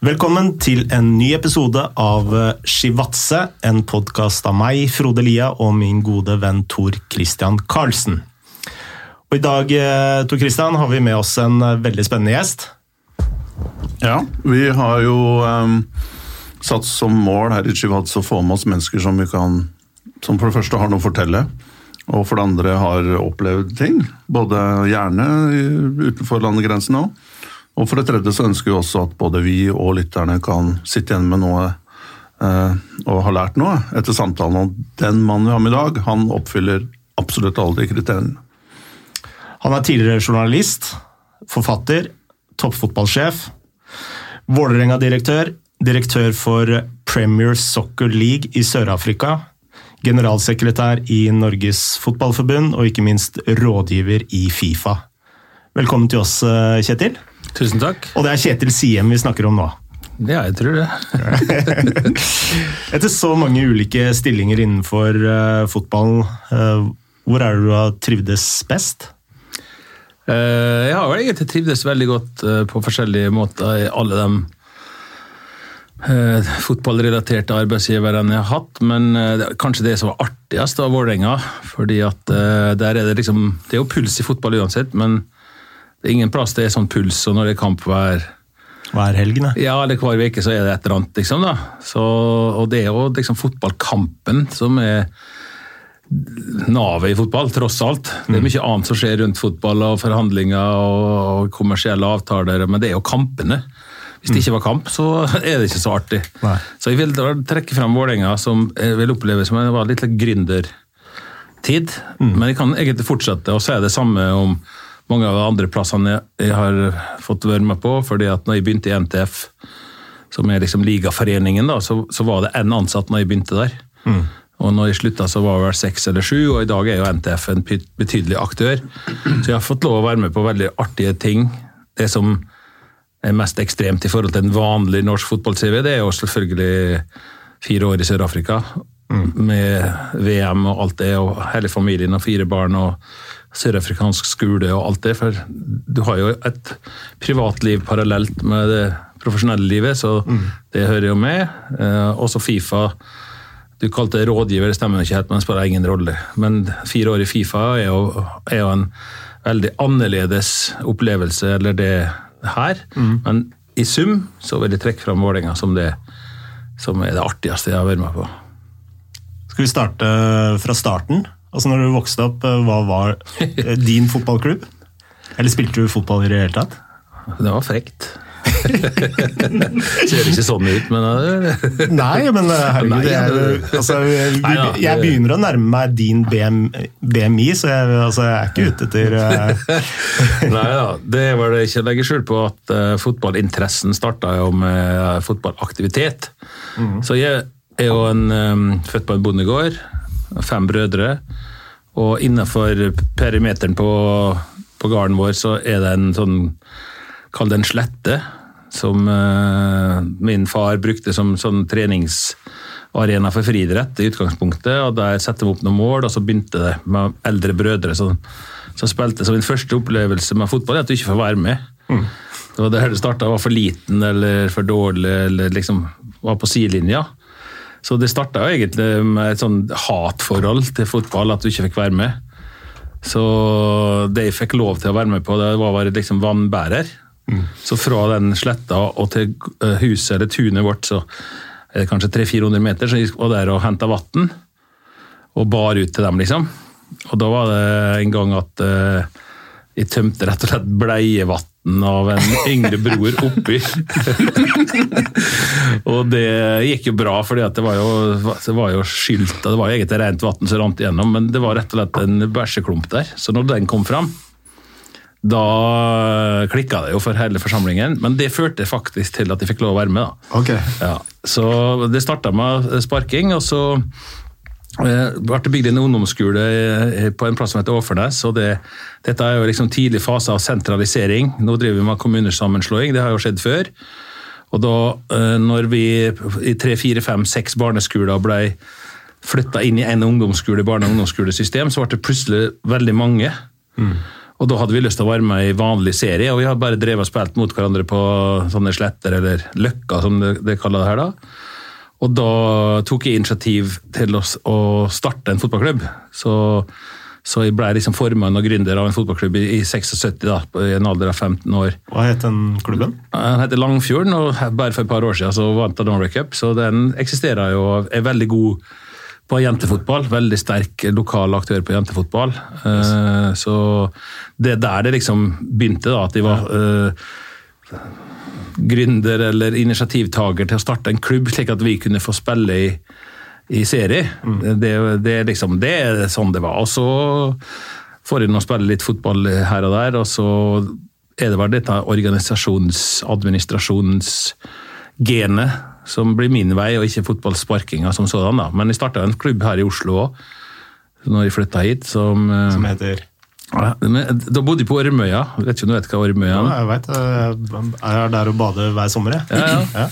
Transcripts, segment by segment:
Velkommen til en ny episode av Shivatse, en podkast av meg, Frode Lia, og min gode venn Tor Christian Karlsen. Og I dag eh, Tor Christian, har vi med oss en eh, veldig spennende gjest. Ja, vi har jo um, satt som mål her i Shivatse å få med oss mennesker som vi kan som for det første har noe å fortelle, og for det andre har opplevd ting. Både gjerne utenfor landegrensene òg. Og for det tredje så ønsker vi også at både vi og lytterne kan sitte igjen med noe eh, og ha lært noe etter samtalen. Og den mannen vi har med i dag, han oppfyller absolutt alle de kriteriene. Han er tidligere journalist, forfatter, toppfotballsjef, Vålerenga-direktør, direktør for Premier Soccer League i Sør-Afrika, generalsekretær i Norges Fotballforbund og ikke minst rådgiver i Fifa. Velkommen til oss, eh, Kjetil. Tusen takk. Og det er Kjetil Siem vi snakker om nå. Ja, jeg tror det. Etter så mange ulike stillinger innenfor uh, fotballen, uh, hvor er det du har trivdes best? Uh, jeg har egentlig trivdes veldig godt på forskjellige måter i alle de fotballrelaterte arbeidsgiverne jeg har hatt, men kanskje det som var artigst av Vålerenga. fordi at der er det liksom Det er jo puls i fotball uansett, men det er ingen plass det er sånn puls og når det er kamp hver Hver helg, ne? Ja, eller hver uke så er det et eller annet, liksom. da. Så, og det er jo liksom fotballkampen som er navet i fotball, tross alt. Det er mye annet som skjer rundt fotball, og forhandlinger og, kommersielle avtaler, men det er jo kampene. Hvis det ikke var kamp, så er det ikke så artig. Nei. Så jeg vil trekke frem Vålerenga, som jeg vil oppleve som en litt gründertid. Mm. Men jeg kan egentlig fortsette å si det samme om mange av de andre plassene jeg har fått være med på. fordi at når jeg begynte i NTF, som er liksom ligaforeningen, da, så, så var det én ansatt når jeg begynte der. Mm. Og når jeg slutta, så var det vel seks eller sju, og i dag er jo NTF en betydelig aktør. Så jeg har fått lov å være med på veldig artige ting. Det som er mest ekstremt i forhold til en vanlig norsk fotball-CV, det er jo selvfølgelig fire år i Sør-Afrika. Mm. Med VM og alt det, og hele familien og fire barn og sørafrikansk skole og alt det. For du har jo et privatliv parallelt med det profesjonelle livet, så mm. det hører jo med. Eh, også Fifa. Du kalte det rådgiver, det stemmer ikke helt, men det spiller ingen rolle. Men fire år i Fifa er jo, er jo en veldig annerledes opplevelse, eller det her. Mm. Men i sum så vil jeg trekke fram Vålerenga som det som er det artigste jeg har vært med på. Skal vi starte fra starten? Altså når du vokste opp, Hva var din fotballklubb? Eller spilte du fotball i det hele tatt? Det var frekt. Ser ikke sånn ut, men Nei, men herregud jeg, altså, jeg, begynner å nærme meg din BM, BMI, så jeg, altså, jeg, er ikke ute etter. Nei da, det var det ikke å legge skjul på at uh, fotballinteressen starta jo med uh, fotballaktivitet. Mm. Så jeg er jo en, um, født på en bondegård, fem brødre. Og innenfor perimeteren på, på gården vår så er det en sånn Kall det en slette som uh, min far brukte som sånn treningsarena for friidrett i utgangspunktet. og Der satte vi opp noen mål, og så begynte det med eldre brødre som, som spilte. Så min første opplevelse med fotball er at du ikke får være med. Mm. Det var der det starta. Var for liten eller for dårlig eller liksom var på sidelinja. Så det starta egentlig med et sånn hatforhold til fotball, at du ikke fikk være med. Så det jeg fikk lov til å være med på, det var å være liksom vannbærer. Så fra den sletta og til eh, huset eller tunet vårt, så er det kanskje 300-400 meter, så jeg var der og henta vann. Og bar ut til dem, liksom. Og da var det en gang at uh, jeg tømte rett og slett bleievann av en yngre bror oppi. og det gikk jo bra, for det var jo, det var jo skylt, det var jo egentlig rent vann som rant igjennom, men det var rett og slett en bæsjeklump der. Så når den kom fram, da klikka det jo for hele forsamlingen, men det førte faktisk til at de fikk lov å være med. Okay. Ja, så det starta med sparking, og så eh, ble det bygd en ungdomsskole på en plass som heter Åfernes. og det, Dette er jo liksom tidlig fase av sentralisering. Nå driver vi med kommunesammenslåing, det har jo skjedd før. Og da eh, når vi i tre, fire, fem, seks barneskoler ble flytta inn i en ungdomsskole, barne- og ungdomsskolesystem, så ble det plutselig veldig mange. Mm. Og da hadde vi lyst til å være med i vanlig serie, og vi har bare drevet og spilt mot hverandre på sånne sletter, eller løkker som det, det kaller det her da. Og da tok jeg initiativ til å, å starte en fotballklubb. Så, så jeg ble liksom formann og gründer av en fotballklubb i, i 76, da, i en alder av 15 år. Hva het den klubben? Den heter Langfjorden, og bare for et par år siden så vant den Norway Cup, så den eksisterer jo og er veldig god på jentefotball. Veldig sterk lokal aktør på jentefotball. Eh, så det er der det liksom begynte, da, at de var uh, gründer eller initiativtaker til å starte en klubb, slik at vi kunne få spille i, i serie. Mm. Det, det, liksom, det er sånn det var. Og så får jeg nå spille litt fotball her og der, og så er det vel dette organisasjons-, administrasjonsgenet som blir min vei, og ikke fotballsparkinga som sådan. da. Men jeg starta en klubb her i Oslo òg, når jeg flytta hit, som eh, Som heter? Ja, da bodde de på Ormøya. Vet ikke om du vet hva Ormøya er? Ja, jeg vet, jeg er der og bader hver sommer, jeg. Ja, ja.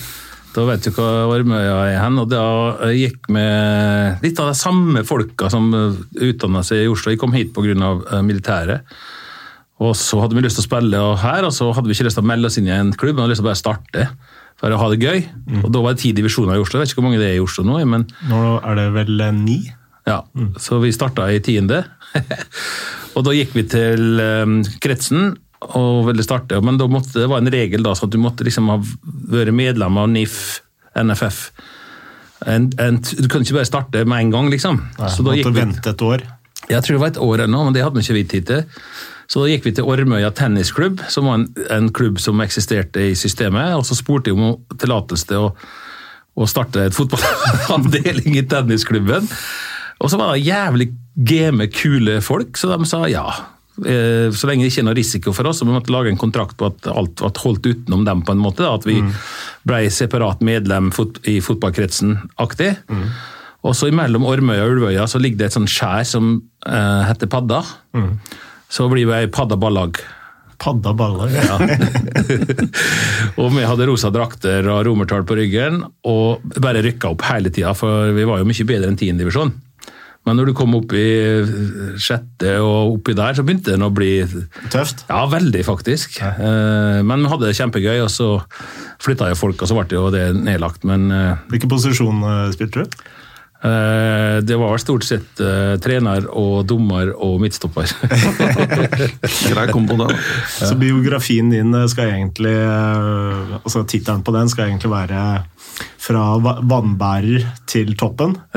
Da vet du hva Ormøya er hen. og Da gikk med litt av de samme folka som utdanna seg i Oslo. Jeg kom hit pga. Eh, militæret. Og så hadde vi lyst til å spille her, og så hadde vi ikke lyst til å melde oss inn i en klubb, men hadde lyst til å bare starte for å ha det gøy. Mm. Og Da var det ti divisjoner i Oslo. Jeg vet ikke hvor mange det er i Oslo nå. men... Nå er det vel ni? Ja, mm. så vi starta i tiende. og da gikk vi til um, kretsen og ville starte, men da måtte, det var en regel da, så at du måtte liksom ha vært medlem av NIF, NFF. En, en, du kunne ikke bare starte med en gang, liksom. Nei, så da måtte vi, vente et år? Jeg tror det var et år ennå, men det hadde vi ikke vidt tid til. Så da gikk vi til Ormøya tennisklubb, som var en, en, klubb som eksisterte i systemet. Og så spurte jeg om tillatelse til å, å starte et fotballavdeling i tennisklubben. Og så var det jævlig game, kule folk, så de sa ja. Eh, så lenge det ikke er noe risiko for oss, så vi måtte lage en kontrakt på at alt var holdt utenom dem. på en måte, da, At vi mm. ble separat medlem i fotballkretsen aktig. Mm. Og så Mellom Ormøya og Ulvøya så ligger det et sånt skjær som uh, heter Padda. Mm. Så blir vi Padda ballag. Padda ballag? Ja. og vi hadde rosa drakter og romertall på ryggen, og bare rykka opp hele tida, for vi var jo mye bedre enn tiendedivisjon. Men når du kom opp i sjette og oppi der, så begynte den å bli Tøft? Ja, veldig, faktisk. Ja. Eh, men vi hadde det kjempegøy, og så flytta jo folk, og så ble det jo det nedlagt, men eh, Hvilken posisjon eh, spilte du? Det var stort sett trener og dommer og midtstopper. Grei kombo, da. Så biografien din skal egentlig Altså tittelen på den skal egentlig være fra vannbærer til toppen?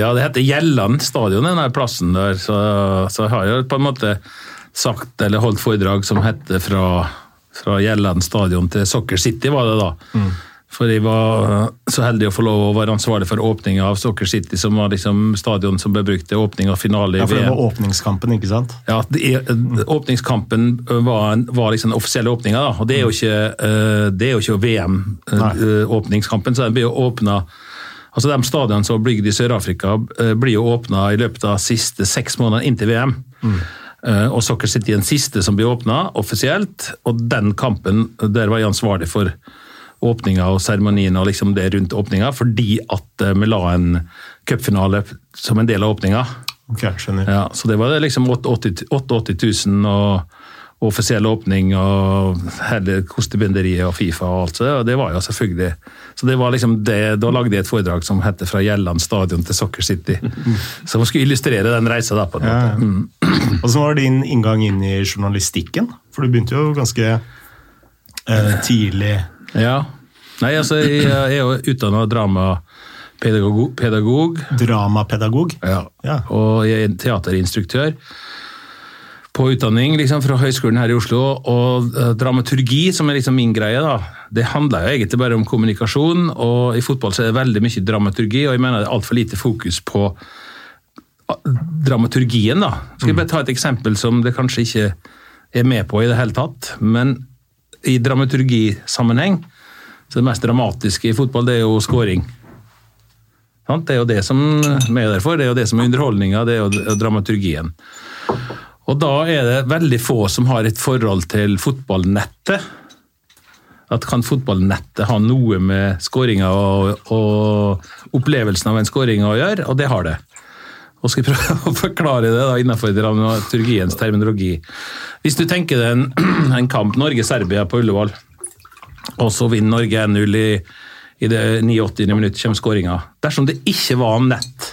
ja, det heter Gjelland stadion, den plassen der. Så, så jeg har jo på en måte sagt, eller holdt foredrag som heter fra, fra Gjelland stadion til Soccer City, var det da. Mm. For jeg var eh, så heldig å få lov å være ansvarlig for åpninga av Soccer City, som var liksom stadion som ble brukt til åpning av finale i VM. Ja, for det var åpningskampen, ikke sant? Ja, er, åpningskampen var, var liksom den offisielle åpninga, da. Og det er jo ikke, eh, det er jo ikke VM-åpningskampen, eh, så den blir jo åpna Altså De stadionene som blir bygd i Sør-Afrika, blir jo åpna i løpet av siste seks måneder inntil VM. Mm. Og Soccer City er den siste som blir åpna offisielt, og den kampen der var jeg ansvarlig for åpninga og seremonien og liksom det rundt åpninga, fordi at eh, vi la en cupfinale som en del av åpninga. Okay. Ja, så det var liksom 88 000 og offisiell åpning og hele kostebinderiet og Fifa og alt. Så det det var jo selvfølgelig Så det var liksom det, Da lagde jeg et foredrag som heter 'Fra Gjelland stadion til Soccer City'. Som skulle illustrere den reisa. der. på en måte. Ja. Mm. Og så var din inngang inn i journalistikken? For du begynte jo ganske eh, tidlig ja. Nei, altså, jeg er jo utdanna dramapedagog. Pedagog. Dramapedagog? Ja. ja. Og jeg er teaterinstruktør på utdanning liksom, fra Høgskolen her i Oslo. Og uh, dramaturgi, som er liksom min greie, da, det handler jo egentlig bare om kommunikasjon. Og i fotball så er det veldig mye dramaturgi, og jeg mener det er altfor lite fokus på dramaturgien. da. Skal jeg bare ta et eksempel som det kanskje ikke er med på i det hele tatt. Men i dramaturgisammenheng så det mest dramatiske i fotball, det er jo scoring. Det er jo det som vi er der for, det er jo det som er underholdninga, det er jo dramaturgien. Og da er det veldig få som har et forhold til fotballnettet. At kan fotballnettet ha noe med skåringa og, og, opplevelsen av en skåring å gjøre? Og det har det. Og skal prøve å forklare det da innenfor dramaturgiens terminologi. Hvis du tenker deg en, en kamp Norge-Serbia på Ullevål, og så vinner Norge 1-0 i, i det 89. minutt, kommer skåringa. Dersom det ikke var nett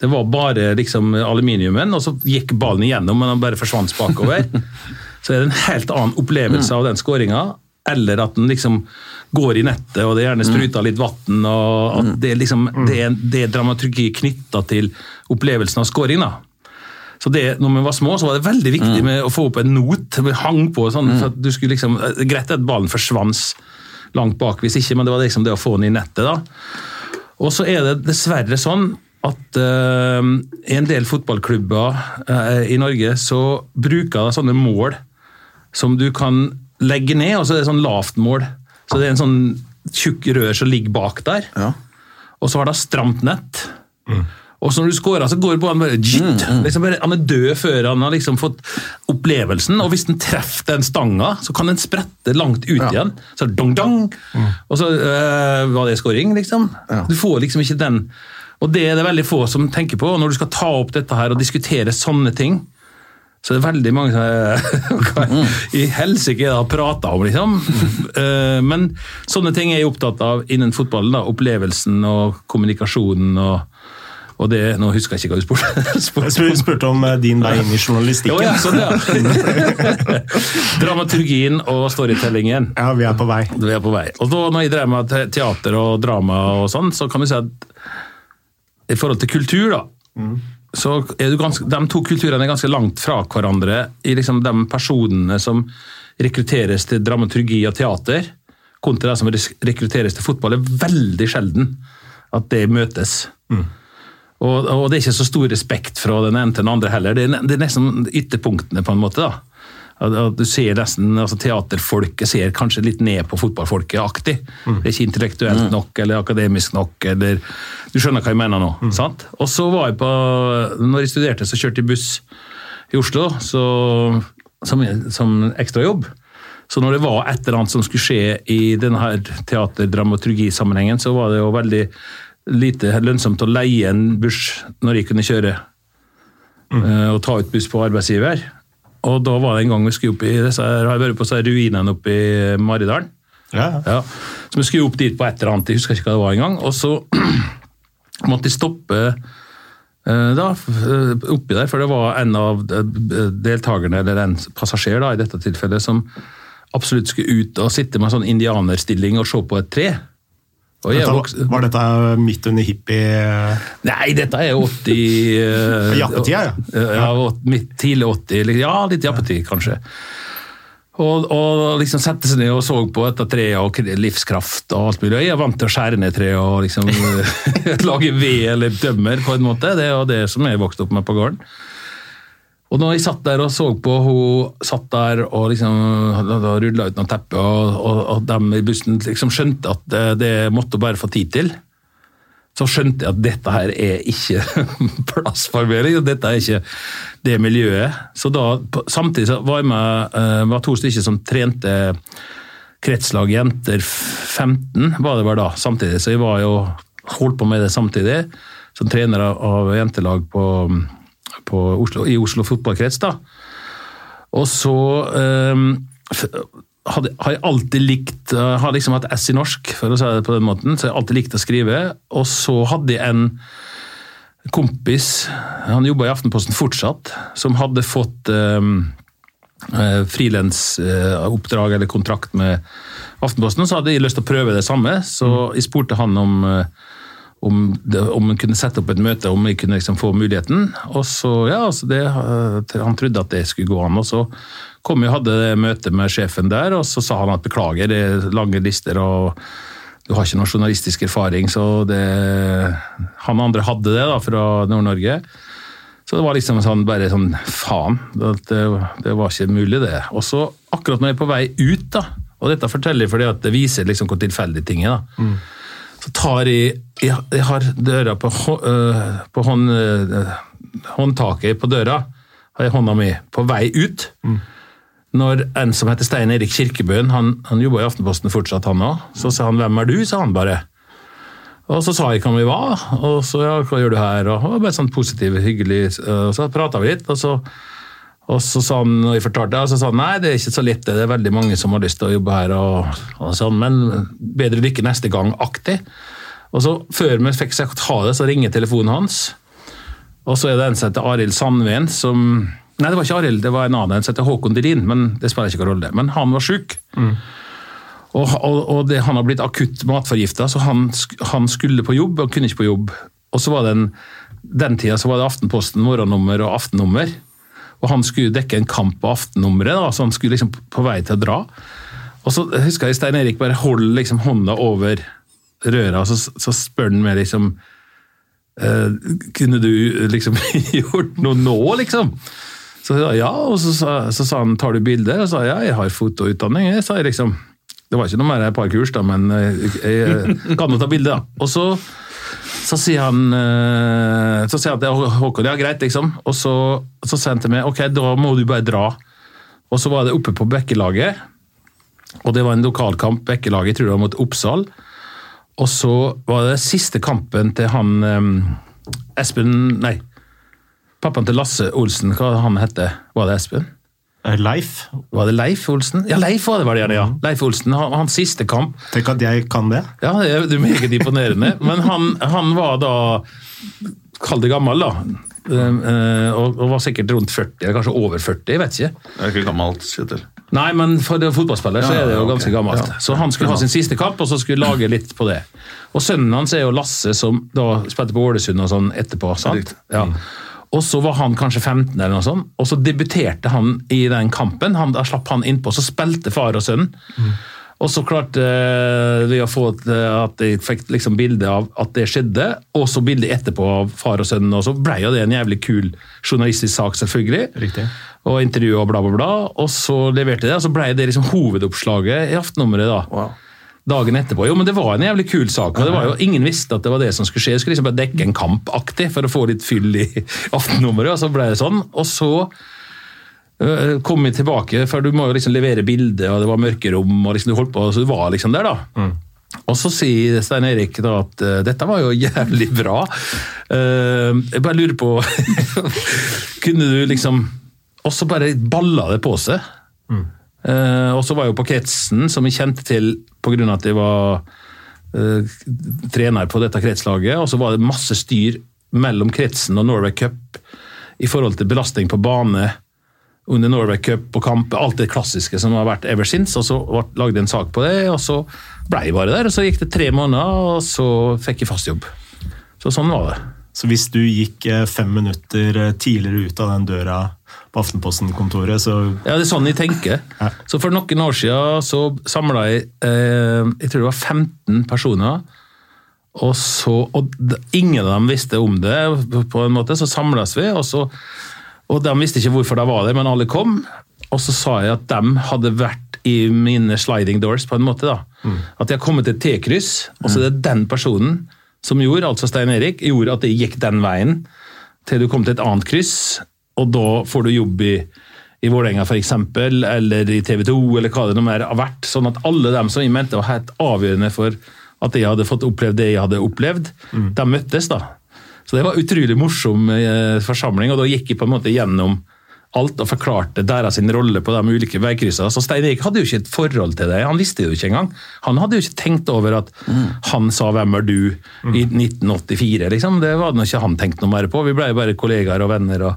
Det var bare liksom aluminiumen, og så gikk ballen igjennom, men den bare forsvant bakover. så er det en helt annen opplevelse av den skåringa, eller at den liksom går i nettet, og det er gjerne spruta litt vann. og at Det er liksom, det er, det er dramaturgi knytta til opplevelsen av scoring. da. Så det, når vi var små, så var det veldig viktig med å få opp en not. Vi hang på sånn, for at du skulle liksom, Greit at ballen forsvant langt bak, hvis ikke, men det var liksom det å få den i nettet. da. Og så er det dessverre sånn at uh, i en del fotballklubber uh, i Norge så bruker de sånne mål som du kan legge ned, og så er det sånn lavtmål. Så det er en sånn tjukk rør som ligger bak der. Ja. Og så har det stramt nett. Og så når du scorer, så går ballen bare, jitt, liksom bare Han er død før han har liksom fått opplevelsen. Og hvis den treffer den stanga, så kan den sprette langt ut igjen. Så dong, dong. Og så øh, var det scoring, liksom. Ja. Du får liksom ikke den Og det er det veldig få som tenker på. Og når du skal ta opp dette her og diskutere sånne ting, så det er veldig mange som Hva i helsike er det å om, liksom? Eh, Men sånne ting er jeg opptatt av innen fotballen. da, Opplevelsen og kommunikasjonen og, og det Nå husker jeg ikke hva du spurte. Jeg spurte spur- om. spurte om eh, din vei inn i journalistikken. Oh, ja, sånn, ja. Dramaturgien og storytellingen. Ja, vi er på vei. Vi er på vei. Og da når jeg drev med te- teater og drama og sånn, så kan du si at i forhold til kultur, da, så er du ganske, de to kulturene er ganske langt fra hverandre i liksom de personene som rekrutteres til dramaturgi og teater, kontra de som rekrutteres til fotball. Det er veldig sjelden at det møtes. Og, og det er ikke så stor respekt fra den ene til den andre heller. Det er, det er nesten ytterpunktene, på en måte. da. Du ser nesten, altså Teaterfolket ser kanskje litt ned på fotballfolket aktig. Det er ikke intellektuelt nok eller akademisk nok. eller Du skjønner hva jeg mener nå. sant? Og så var jeg på, når jeg studerte, så kjørte jeg buss i Oslo så, som, som ekstrajobb. Så når det var et eller annet som skulle skje i denne her teaterdramaturgisammenhengen, så var det jo veldig lite lønnsomt å leie en buss når jeg kunne kjøre. Mm. Og ta ut buss på arbeidsgiver. Og da var det en gang vi skulle opp i disse, har jeg vært på disse ruinene oppe i Maridalen. Ja, ja. Ja. Så vi skulle opp dit på et eller annet, jeg husker ikke hva det var engang. Og så måtte de stoppe eh, da, eh, oppi der, for det var en av eh, deltakerne, eller en passasjer da, i dette tilfellet, som absolutt skulle ut og sitte med en sånn indianerstilling og se på et tre. Dette, vokste- var dette midt under hippie... Nei, dette er 80 eh, Jappetida, ja. ja. midt tidlig 80, eller- ja, litt jappetid kanskje. Og, og liksom sette seg ned og så på dette treet og livskraft og alt mulig. Jeg er vant til å skjære ned treet og liksom lage ved eller dømmer på en måte. Det er jo det som jeg vokste opp med på gården. Og når jeg satt der og så på hun satt der og liksom rulla ut noen teppe, og, og, og de i bussen liksom skjønte at det, det måtte bare få tid til, så skjønte jeg at dette her er ikke plassformering, og dette er ikke det miljøet. Så da, samtidig så var jeg med eh, var to stykker som trente kretslag jenter 15, var det vel da, samtidig. Så jeg var jo holdt på med det samtidig, som trener av jentelag på, på Oslo, i Oslo fotballkrets. da. Og så eh, hadde, har jeg alltid likt eh, Har liksom hatt S i norsk, for å si det på den måten. Så jeg har alltid likt å skrive. Og så hadde jeg en kompis, han jobba i Aftenposten fortsatt, som hadde fått eh, eh, frilansoppdrag eller kontrakt med Aftenposten. Så hadde jeg lyst til å prøve det samme, så jeg spurte han om eh, om, det, om han kunne sette opp et møte, om jeg kunne liksom få muligheten. Og så, ja, altså det, eh, Han trodde at det skulle gå an. og Så kom jeg og hadde møte med sjefen der, og så sa han at beklager, det er lange lister og du har ikke noen journalistisk erfaring. Så det, han andre hadde det da, fra Nord-Norge. Så det var liksom sånn, bare sånn faen. Det, det var ikke mulig, det. Og så, akkurat når jeg er på vei ut, da, og dette forteller jeg fordi at det viser liksom hvor tilfeldig ting er, da. Så tar jeg Jeg, har døra på, på hånd, håndtaket på døra, har jeg hånda mi på vei ut. Når en som heter Stein Erik Kirkebøen, han, han jobber i Aftenposten fortsatt, han òg, så sa han 'Hvem er du?' sa han bare. Og så sa jeg hvem vi var, og så ja, hva gjør du her? Og var bare sånn positiv, hyggelig. Og så prata vi litt, og så, og så sa han, og jeg fortalte det, så sa han nei, det er ikke så lett, det er veldig mange som har lyst til å jobbe her, og, og sånn, men bedre lykke neste gang, aktig. Og så Før vi fikk sagt ha det, så ringer telefonen hans. Og så er det en som heter Arild Sandven som Nei, det var ikke Arild, det var en annen som heter Håkon Delin, men det spiller ikke noen rolle. Men han var sjuk. Mm. Og, og, og det, han har blitt akutt matforgifta, så han, han, skulle på jobb og kunne ikke på jobb. Og så var det en, Den tida så var det Aftenposten morgennummer og aftennummer. Og han skulle dekke en kamp på aftennummeret, så han skulle liksom på vei til å dra. Og så husker jeg Stein Erik bare holder liksom hånda over røra, og så, så spør han meg liksom Uh, kunne du liksom gjort noe nå, liksom? Så sa ja, og så, så, sa han tar du bilder? Og så sa ja, jeg har fotoutdanning. Jeg sa liksom, Det var ikke noe mer et par kurs, da, men jeg, jeg kan jo ta bilde. Og så, så sier han uh, så sier han til Håkon ja, greit, liksom. Og så, så til meg ok, da må du bare dra. Og så var det oppe på Bekkelaget, og det var en lokalkamp. Bekkelaget, jeg tror det var mot Oppsal. Og så var det siste kampen til han um, Espen Nei, pappaen til Lasse Olsen, hva han hette? Var det Espen? Eh, Leif. Var det Leif Olsen? Ja, Leif var det, var det ja. Mm. Leif Olsen, han, Hans siste kamp. Tenk at jeg kan det. Ja, det er meget imponerende. Men han, han var da Kall det gammel, da. Uh, og, og, var sikkert rundt 40, eller kanskje over 40, jeg vet ikke. Det er ikke gammelt, Kjetil. Nei, men for en fotballspiller så er det jo ganske gammelt. Så han skulle ha sin siste kamp, og så skulle lage litt på det. Og sønnen hans er jo Lasse, som da spilte på Ålesund og sånn etterpå. sant? Ja. Og så var han kanskje 15, eller noe sånt, og så debuterte han i den kampen. Han, da slapp han innpå, så spilte far og sønn. Mm. Og så klarte uh, vi å få at jeg fikk liksom bilde av at det skjedde, og så bilde etterpå av far og sønn. Og så ble jo det en jævlig kul journalistisk sak, selvfølgelig. Riktig. Og intervju og bla, bla, bla. Og så leverte det, og så ble det liksom hovedoppslaget i aftennummeret. da. Wow. Dagen etterpå. Jo, men det var en jævlig kul sak. og det var jo Ingen visste at det var det som skulle skje. Jeg skulle liksom bare dekke en kampaktig for å få litt fyll i aftennummeret, og så ble det sånn. Og så Eh, kom vi tilbake, for du må jo liksom levere bilde, og det var mørkerom, og liksom du holdt på, så du var liksom der, da. Mm. Og så sier Stein Erik da at uh, dette var jo jævlig bra. Uh, jeg bare lurer på Kunne du liksom Og så bare balla det på seg. Mm. Uh, og så var jeg jo på kretsen, som vi kjente til pga. at jeg var trener på dette kretslaget, og så var det masse styr mellom kretsen og Norway Cup i forhold til belastning på bane under Norway Cup og kamp, alt det klassiske som har vært ever since. og Så lagde jeg en sak på det, og så ble jeg bare der. og Så gikk det tre måneder, og så fikk jeg fast jobb. Så sånn var det. Så hvis du gikk eh, fem minutter eh, tidligere ut av den døra på Aftenposten-kontoret, så Ja, det er sånn jeg tenker. Ja. Så for noen år siden så samla jeg eh, jeg tror det var 15 personer. Og, så, og ingen av dem visste om det, på en måte, så samles vi. og så og De visste ikke hvorfor de var der, men alle kom. Og så sa jeg at de hadde vært i mine sliding doors, på en måte. da. Mm. At de har kommet til et T-kryss, og så er det den personen som gjorde, altså Stein Erik, gjorde at det gikk den veien til du kom til et annet kryss, og da får du jobb i i Vålerenga f.eks., eller i TV 2, eller hva det nå mer har vært. Sånn at alle dem som jeg mente var helt avgjørende for at jeg hadde fått opplevd det jeg hadde opplevd, mm. de møttes. da. Så det var utrolig morsom eh, forsamling, og da gikk jeg på en måte gjennom alt og forklarte deres rolle på de ulike veikryssene. Så Stein Erik hadde jo ikke et forhold til det, han visste det jo ikke engang. Han hadde jo ikke tenkt over at mm. han sa 'hvem er du' i 1984, liksom. Det var det ikke han tenkt noe mer på. Vi ble jo bare kollegaer og venner. Og,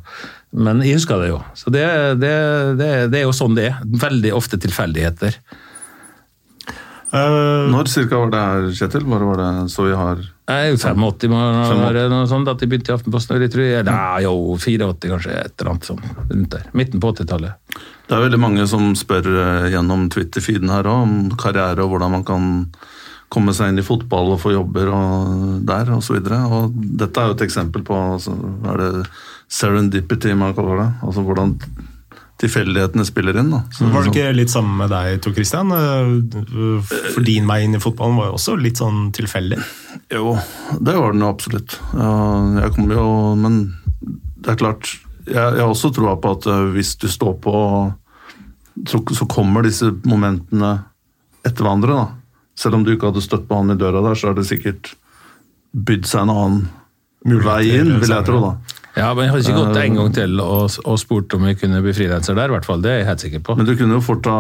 men jeg husker det jo. Så det, det, det, det er jo sånn det er. Veldig ofte tilfeldigheter. Uh, Når cirka var det her, Kjetil? Bare var det så vi har Nei, 85 må være noe sånt at de begynte i Aftenposten. Jeg tror jeg, nei, jo, 84 kanskje, et eller annet sånt rundt der. Midten på 80-tallet. Det er veldig mange som spør eh, gjennom Twitter-feeden her også, om karriere og hvordan man kan komme seg inn i fotball og få jobber og der osv. Dette er jo et eksempel på altså, er det serendipity man kaller det. Altså hvordan tilfeldighetene spiller inn. Da. Så, var det ikke litt samme med deg, Tor Christian? For din vei inn i fotballen var jo også litt sånn tilfeldig? Jo, det var den jo absolutt. Jeg kommer jo Men det er klart, jeg, jeg har også troa på at eh, hvis du står på, så, så kommer disse momentene etter hverandre. da. Selv om du ikke hadde støtt på han i døra der, så har det sikkert bydd seg en annen Mulighet vei inn, vil jeg tro. da. Ja, men jeg hadde ikke gått en gang til og, og spurt om jeg kunne bli frilanser der, i hvert fall. Det er jeg helt sikker på. Men du kunne jo fort ha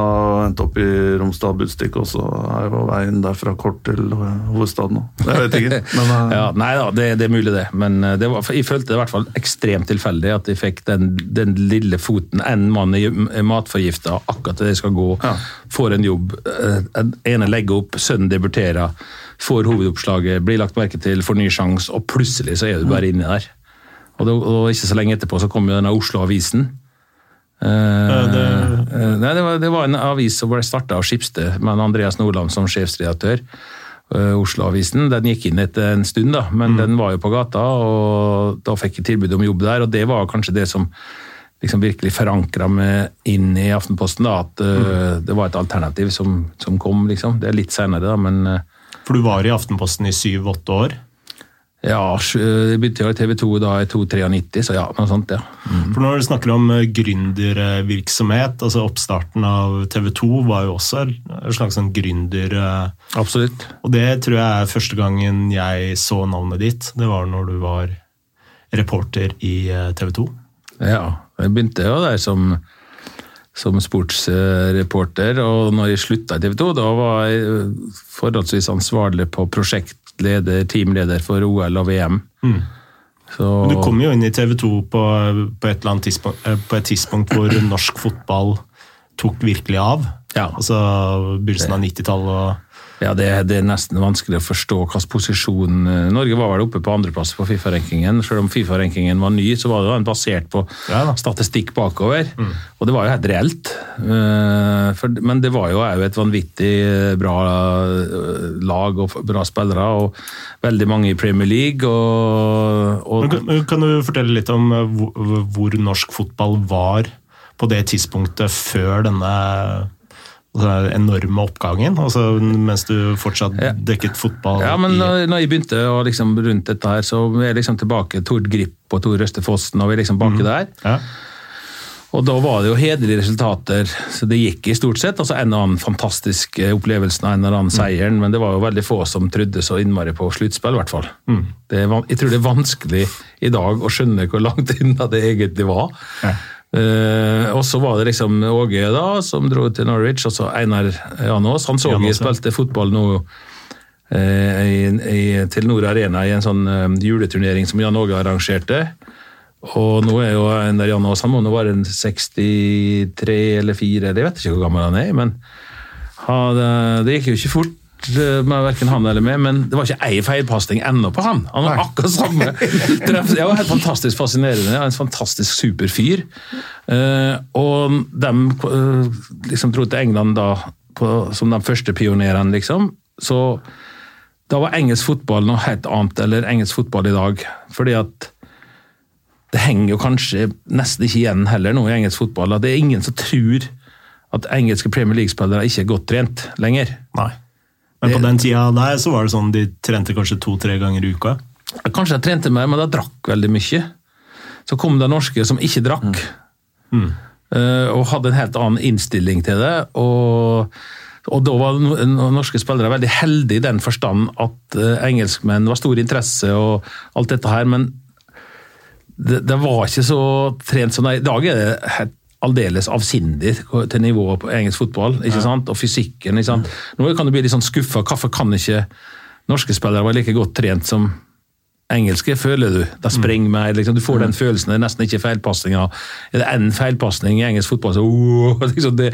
endt opp i Romsdal Budstikk også. er jo veien derfra kort til eh, hovedstaden nå. Jeg vet ikke. Men, eh, Ja, nei da, det, det er mulig det. Men eh, det var, jeg følte det i hvert fall ekstremt tilfeldig at jeg fikk den, den lille foten. En mann er matforgifta akkurat til det skal gå, Ja. får en jobb. eh, En ene legger opp, sønnen debuterer, får hovedoppslaget, blir lagt merke til, får ny sjanse, og plutselig så er du bare inni der. Og, det, og ikke så lenge etterpå så kom jo denne Oslo-avisen. Uh, det- Uh, nei, det, var, det var en avis som ble starta av Skipsted, med Andreas Nordland som sjefsredaktør. Uh, Oslo-avisen. Den gikk inn etter en stund, da, men den var jo på gata, og da fikk jeg tilbud om jobb der. Og det var kanskje det som liksom virkelig forankra meg inn i Aftenposten, da, at mm. det var et alternativ som, som kom. liksom. Det er litt senere, da, men For du var i Aftenposten i syv-åtte år. Ja, det begynte jo i TV 2 da i 293, så ja, noe sånt, ja. For når du snakker om eh, gründervirksomhet, altså oppstarten av TV 2 var jo også en slags sånn gründer... eh, Absolutt. Og det tror jeg er første gangen jeg så navnet ditt. Det var når du var reporter i eh, TV 2. Ja, jeg begynte jo der som, som sportsreporter, og når jeg slutta i TV 2, da var jeg eh, forholdsvis ansvarlig på prosjektleder, teamleder for OL og VM. Så, Du kom jo inn i TV 2 på, på, et eller annet tidspunkt, eh, på et tidspunkt hvor norsk fotball tok virkelig av. Ja. Altså begynnelsen av 90-tallet og ja, det, det er nesten vanskelig å forstå hvilken posisjon eh, Norge var vel oppe på andreplass på Fifa-rankingen. Selv om Fifa-rankingen var ny, så var det den basert på Ja statistikk bakover. Og det var jo helt reelt. Eh, men det var jo òg et vanvittig bra eh, lag og bra spillere, og veldig mange i Premier League. Og, og kan, kan du fortelle litt om hvor, hvor norsk fotball var på det tidspunktet før denne altså, enorme oppgangen? Altså mens du fortsatt dekket fotball Ja, men i når, jeg begynte å liksom rundt dette her, så er jeg liksom tilbake Tord Grip og Tor Røste Fossen, og vi er liksom baki der. ja. Og da var det jo hederlige resultater, så det gikk i stort sett. Altså en eller annen fantastisk opplevelse av en eller annen seieren, men det var jo veldig få som trodde så innmari på sluttspill, i hvert fall. Det er, jeg tror det er vanskelig i dag å skjønne hvor langt unna det egentlig var. Ja. Eh, og så var det liksom Åge da, som dro til Norwich, og så Einar Janås. Han så jeg spilte fotball nå uh, i, i Telenor Arena i en sånn uh, juleturnering som Jan Åge arrangerte. Og nå er jo Einar Janås han må nå være en 63 eller 4, jeg vet ikke hvor gammel han er, men han, det, det gikk jo ikke fort eh, med hverken han eller meg, men det var ikke ei feilpasning ennå på han. Han var akkurat samme. Det var helt fantastisk fascinerende. En fantastisk super fyr. Eh, og de eh, liksom dro til England da på, som de første pionerene, liksom. Så da var engelsk fotball noe helt annet, eller engelsk fotball i dag. Fordi at det henger jo kanskje nesten ikke igjen heller nå i engelsk fotball. at Det er ingen som tror at engelske Premier League-spillere ikke er godt trent lenger. Nei. Men på den tida der så var det sånn de trente kanskje to-tre ganger i uka. Kanskje de trente mer, men de drakk veldig mye. Så kom det norske som ikke drakk, Mm. og hadde en helt annen innstilling til det. og og da var no- no- norske spillere veldig heldige i den forstand at eh, engelskmenn var stor interesse og alt dette her, men det, det var ikke så trent som det er. I dag er det helt aldeles avsindig til nivået på engelsk fotball, ikke sant? og fysikken. ikke sant? Nå kan du bli litt sånn skuffa. Hvorfor kan ikke norske spillere være like godt trent som engelske, føler du. De springer mer, liksom, du får den følelsen. Det er nesten ikke feilpasninger. Er det én feilpasning i engelsk fotball, så oh, liksom det,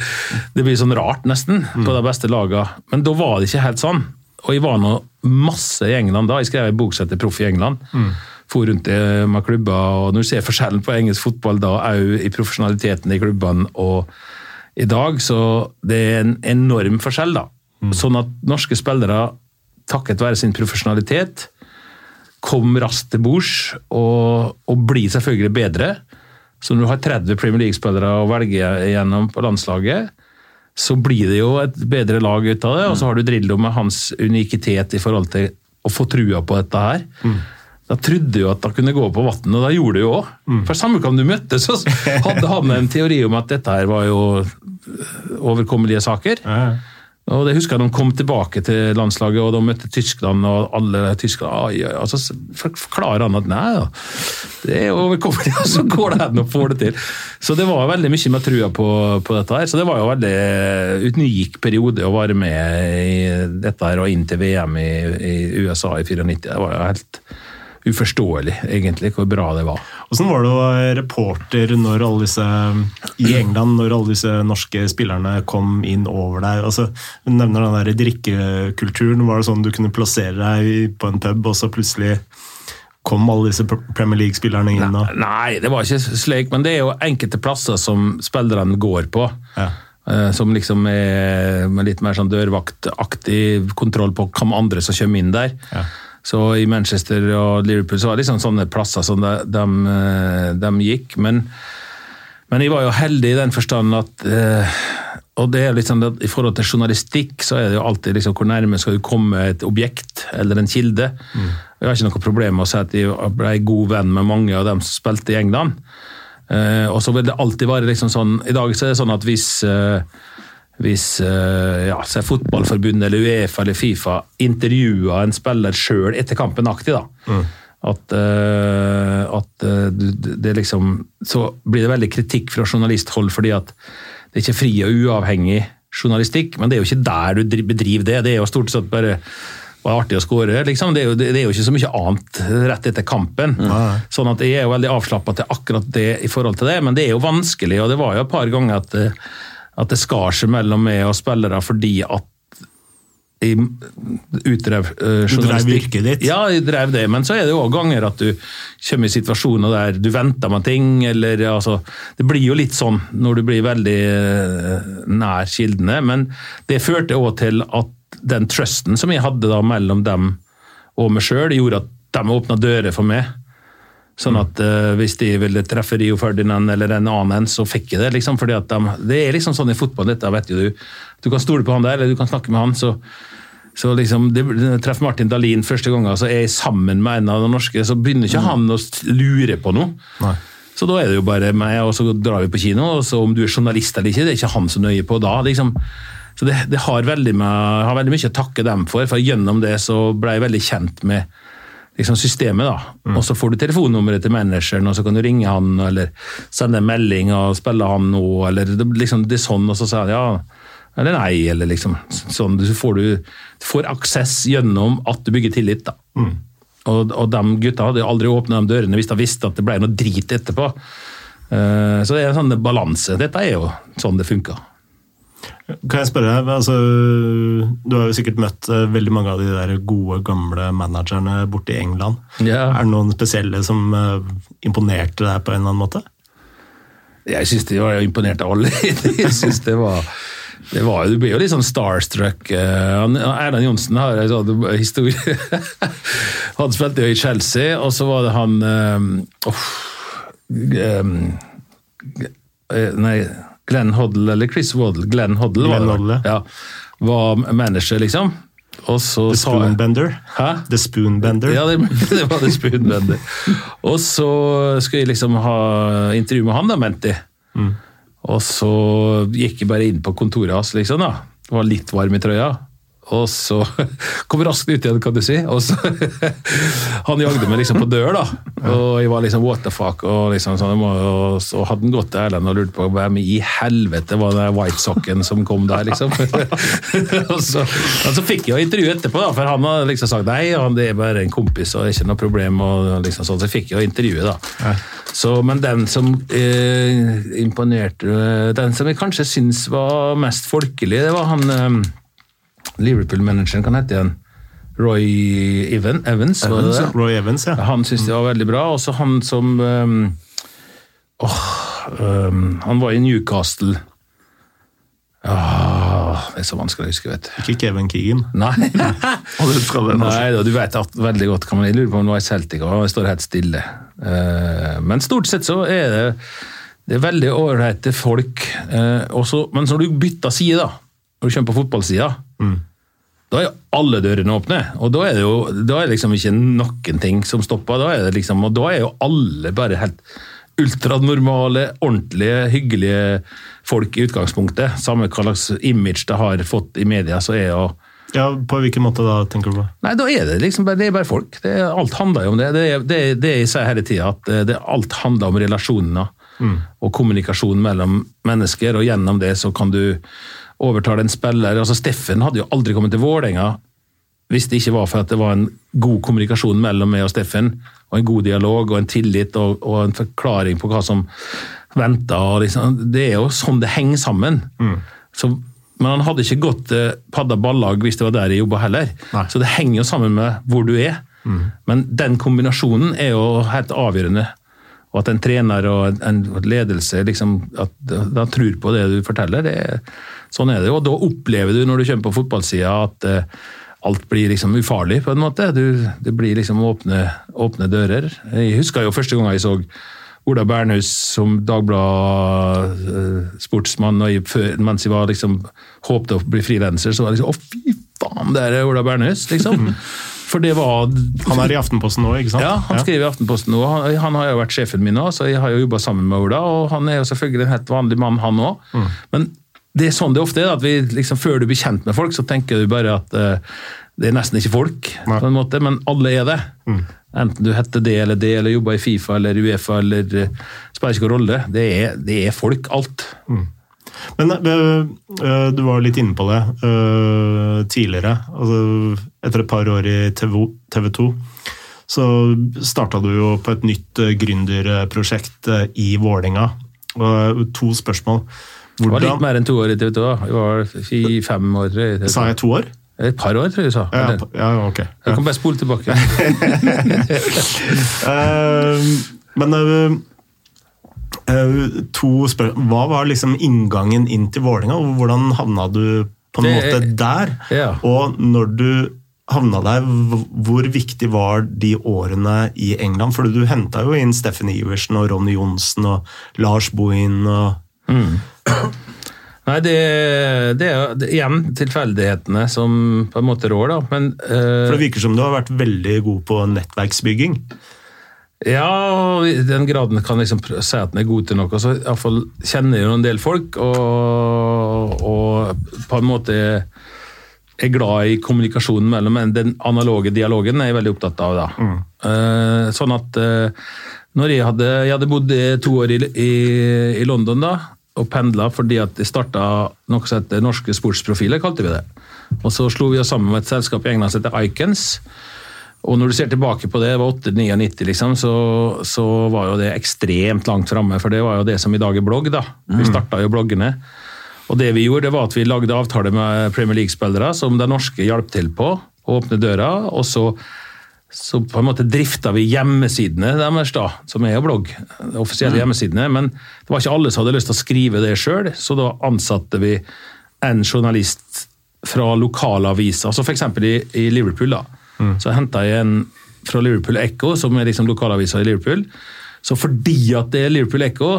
det blir sånn rart, nesten, på de beste lagene. Men da var det ikke helt sånn. Og jeg var nå masse i England da. Jeg skrev en bok som heter Proff i England. For rundt det med klubber, og Når du ser forskjellen på engelsk fotball da, òg i profesjonaliteten i klubbene og i dag, så det er en enorm forskjell. da. Sånn at norske spillere, takket være sin profesjonalitet, kom raskt til bords og, og blir selvfølgelig bedre. Så når du har 30 Premier League-spillere å velge gjennom på landslaget, så blir det jo et bedre lag ut av det. Og så har du Drillo med hans unikitet i forhold til å få trua på dette her. Da trodde jo at det kunne gå på vann, og det gjorde det jo òg. For samme kan du møttes, så hadde han en teori om at dette her var jo overkommelige saker. Ja. Og det husker jeg De kom tilbake til landslaget og de møtte Tyskland, og alle tyskere Og så forklarer han at nei, ja, det er overkommelig, og så går det an å få det til. Så det var veldig mye med trua på, på, dette. her, Så det var jo en veldig unik periode å være med i dette her og inn til VM i, i USA i 94. Det var jo helt uforståelig, egentlig, hvor bra det var. Åssen var det å være reporter når alle disse, i England når alle disse norske spillerne kom inn over deg? Altså, du nevner den der drikkekulturen. Var det sånn du kunne plassere deg på en pub, og så plutselig kom alle disse Premier League-spillerne inn? Nei, nei, det var ikke slik, men det er jo enkelte plasser som spillerne går på. Ja. Eh, som liksom er med litt mer sånn dørvaktaktig kontroll på hvem andre som kommer inn der. Ja. Så i Manchester og Liverpool så var det liksom sånne plasser som de, de, eh, de gikk. Men, men, jeg var jo heldig i den forstand at eh, og det er liksom at I forhold til journalistikk så er det jo alltid liksom hvor nærme skal du komme et objekt eller en kilde. Mm. Jeg har ikke noe problem med å si at jeg ble god venn med mange av dem som spilte i England. Uh, og så vil det alltid være liksom sånn I dag så er det sånn at hvis uh, hvis uh, ja, fotballforbundet eller Uefa eller Fifa intervjuer en spiller sjøl etter kampen aktig, da. Mm. At, uh, at uh, det liksom Så blir det veldig kritikk fra journalisthold fordi at det er ikke fri og uavhengig journalistikk, men det er jo ikke der du bedriver det. Det er jo stort sett bare var artig å skåre. Liksom. Det, det, det, er jo ikke så mye annet rett etter kampen. Mm. Sånn at Jeg er jo veldig avslappa til akkurat det i forhold til det, men det er jo vanskelig. og Det var jo et par ganger at at det skar seg mellom meg og spillere fordi at jeg utdrev uh, journalistikk. Du drev yrket ditt? Ja, jeg drev det. Men så er det jo ganger at du kommer i situasjoner der du venter med ting, eller altså Det blir jo litt sånn når du blir veldig uh, nær kildene. Men det førte òg til at den trusten som jeg hadde da mellom dem og meg sjøl, gjorde at de åpna dører for meg. Sånn at uh, hvis de ville treffe Rio Ferdinand eller en annen, så fikk jeg det. liksom, fordi at de, Det er liksom sånn i fotballen, dette vet jo du. Du kan stole på han der, eller du kan snakke med han. så så liksom, det, Treffer Martin Dahlin første gangen, så er jeg sammen med en av de norske, så begynner ikke han å lure på noe. Nei. Så da er det jo bare meg, og så drar vi på kino. og så Om du er journalist eller ikke, det er ikke han så nøye på da. liksom. Så det, det har, veldig med, har veldig mye å takke dem for, for gjennom det så ble jeg veldig kjent med liksom systemet. da. Mm. Og Så får du telefonnummeret til manageren, og så kan du ringe han eller sende en melding og spille han nå. eller det, liksom, det er sånn, og så sier han ja eller nei. eller liksom sånn, Så får, du, får aksess gjennom at du bygger tillit. da. Mm. Og, og de gutta hadde aldri åpna de dørene hvis de visste at det ble noe drit etterpå. Uh, så det er en sånn balanse. Dette er jo sånn det funker. Kan jeg spørre, altså, Du har jo sikkert møtt eh, veldig mange av de der gode, gamle managerne borte i England. Ja. Er det noen spesielle som uh, imponerte deg på en eller annen måte? Jeg syns de var imponert av alle. jeg synes det var... Det var, du blir jo litt sånn starstruck. Erlend Erland Johnsen har en sånn historie. han spilte jo i Chelsea, og så var det han um, oh, um, Nei Glenn Hoddle eller Chris Waddle, Glenn Hoddle, Glenn var, Hoddle. Ja, var manager, liksom. Og så The Spoonbender. Hæ? The Spoonbender. Ja, det, det var The Spoonbender. og så skulle jeg liksom ha intervju med han, da, mente jeg. Mm. Og så gikk jeg bare inn på kontoret hans, liksom. da. Det Var litt varm i trøya. Og så kom raskt ut igjen, kan du si. Og så Han jagde meg liksom på dør, da. Og jeg var liksom what the fuck. Og, liksom sånn, og så hadde han gått til Erlend og lurt på hvem i helvete var den white socken som kom der, liksom. og, så, og så fikk jeg intervju etterpå, da, for han hadde liksom sagt nei, han det er bare en kompis og ikke noe problem. og liksom sånn, Så fikk jeg intervjuet, da. Så, men den som eh, imponerte Den som jeg kanskje syns var mest folkelig, det var han eh, Liverpool-manageren, kan hete igjen? Roy Even, Evans, Evans det det? Roy Evans, ja. Han syntes det var veldig bra. Også han som um, oh, um, Han var i Newcastle. Oh, det er så vanskelig å huske, vet du. Ikke Kevin Keegan? Nei. Nei da, du vet veldig godt kan man lurer på om det var i Celtic, og han står helt stille. Uh, men stort sett så er det, det er veldig ålreite folk. Uh, også, men når du bytter side, da, når du kommer på fotballsida, mm. Da er jo alle dørene åpne. Og da er det jo da er liksom ikke noen ting som stopper. Da er det liksom, og da er jo alle bare helt ultranormale, ordentlige, hyggelige folk i utgangspunktet. Samme hva slags image det har fått i media, så er jo Ja, På hvilken måte da, tenker du på? Nei, da er det liksom bare, det er bare folk. Det er, alt handler jo om det. Det er det, det jeg sier hele tida, at eh, det, alt handler om relasjoner. Og kommunikasjon mellom mennesker, og gjennom det så kan du overtale en spiller. Altså Steffen hadde jo aldri kommet til Vålerenga hvis det ikke var for at det var en god kommunikasjon mellom meg og Steffen, og en god dialog og en tillit og, og en forklaring på hva som venta. Liksom. Det er jo sånn det henger sammen. Så, men han hadde ikke gått eh, padda ballag hvis det var der jeg jobba heller. Nei. Så det henger jo sammen med hvor du er. Men den kombinasjonen er jo helt avgjørende. Og at en trener og en- en ledelse liksom, at de tror på det du forteller, det, er- sånn er det. Og da opplever du når du kommer på fotballsida at eh, alt blir liksom ufarlig, på en måte. Du, det blir liksom åpne, åpne dører. Jeg husker jo første gang jeg så Ola Bernhus som Dagblad-sportsmann, og jeg, mens jeg var liksom, håpte å bli frilanser, så var jeg liksom Å, fy faen, det er Ola Bernhus, liksom. For det var Han er i Aftenposten nå, ikke sant? ja, han skriver i Aftenposten nå. Han, han har jo vært sjefen min nå, så jeg har jo jobba sammen med Ola. Og han er jo selvfølgelig en helt vanlig mann, han òg. Men det er sånn det ofte er. at vi liksom, Før du blir kjent med folk, så tenker du bare at uh, det er nesten ikke folk, Nei. på en måte, men alle er det. Enten du heter det eller det, eller jobber i Fifa eller Uefa, eller uh, spiller ikke noen rolle. Det er, det er folk, alt. Men øh, øh, du var litt inne på det uh, tidligere. Altså, etter et par år i TV, 2 så starta du jo på et nytt gründerprosjekt i Vålinga. To spørsmål. Det var litt mer enn to år i TV 2. Vi var i fem år. tror jeg. Sa jeg to år? Et par år, tror jeg du sa. Ja, ja ok. Jeg kan bare spole tilbake. uh, men uh, to spørsmål. Hva var liksom inngangen inn til Vålerenga, og hvordan havna du på en Det- måte der? Ja. Og når du havna der, hvor viktig var de årene i England? For du henta jo inn Steffen Iversen og Ronny Johnsen og Lars Bohin og Nei, det, det er det igjen tilfeldighetene som på en måte rår, da. Men uh, For det virker som du har vært veldig god på nettverksbygging. ja, i den graden kan liksom si at den er god til noe. Så iallfall kjenner jeg jo en del folk, og, og på en måte er glad i kommunikasjonen mellom men den analoge dialogen er jeg veldig opptatt av. da. Eh, sånn at uh, når jeg hadde, jeg hadde bodd to år i, i, i London da, og pendla fordi at jeg starta noe som heter Norske sportsprofiler, kalte vi det. Og så slo vi oss sammen med et selskap i England som heter Icons. Og når du ser tilbake på det, det var 8-99 liksom, så, så var jo det ekstremt langt framme. For det var jo det som i dag er blogg. da. Vi starta jo bloggene. Og det vi gjorde, det var at vi lagde avtale med Premier League-spillere som de norske hjalp til på å åpne døra. Og så, så på en måte drifta vi hjemmesidene deres, da, som er jo blogg. offisielle offisielle hjemmesidene. Men det var ikke alle som hadde lyst til å skrive det sjøl, så da ansatte vi en journalist fra lokalaviser, Altså f.eks. I, i Liverpool. da. Så henta jeg en fra Liverpool Echo, som er liksom lokalavisa i Liverpool. Så fordi at det er Liverpool Echo,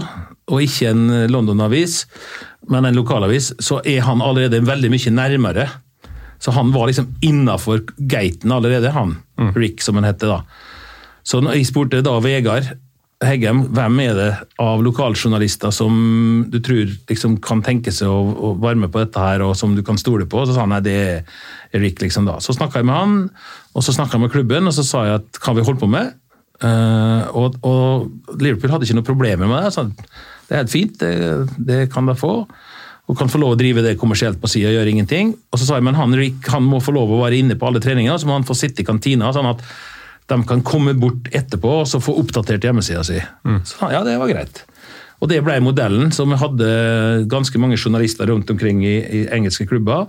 og ikke en London-avis, men en lokalavis, så er han allerede veldig mye nærmere. Så han var liksom innafor gaten allerede, han. Rick, som han heter da. Så jeg spurte da Vegard Heggem, hvem er det av lokaljournalister som du tror liksom kan tenke seg å, å være med på dette her, og som du kan stole på? Så sa han nei, det er Rick, liksom da. Så snakka jeg med han, og så snakka jeg med klubben, og så sa jeg at hva vi holdt på med. Uh, og, og Liverpool hadde ikke noe problemer med det. Så det er helt fint, det, det kan de få. Og kan få lov å drive det kommersielt på sida og gjøre ingenting. Og så sa jeg men han han må få lov å være inne på alle treninger, så må han få sitte i kantina. sånn at de kan komme bort etterpå og så få oppdatert hjemmesida si. Så ja, det var greit. Og det ble modellen, som hadde ganske mange journalister rundt omkring i, i engelske klubber.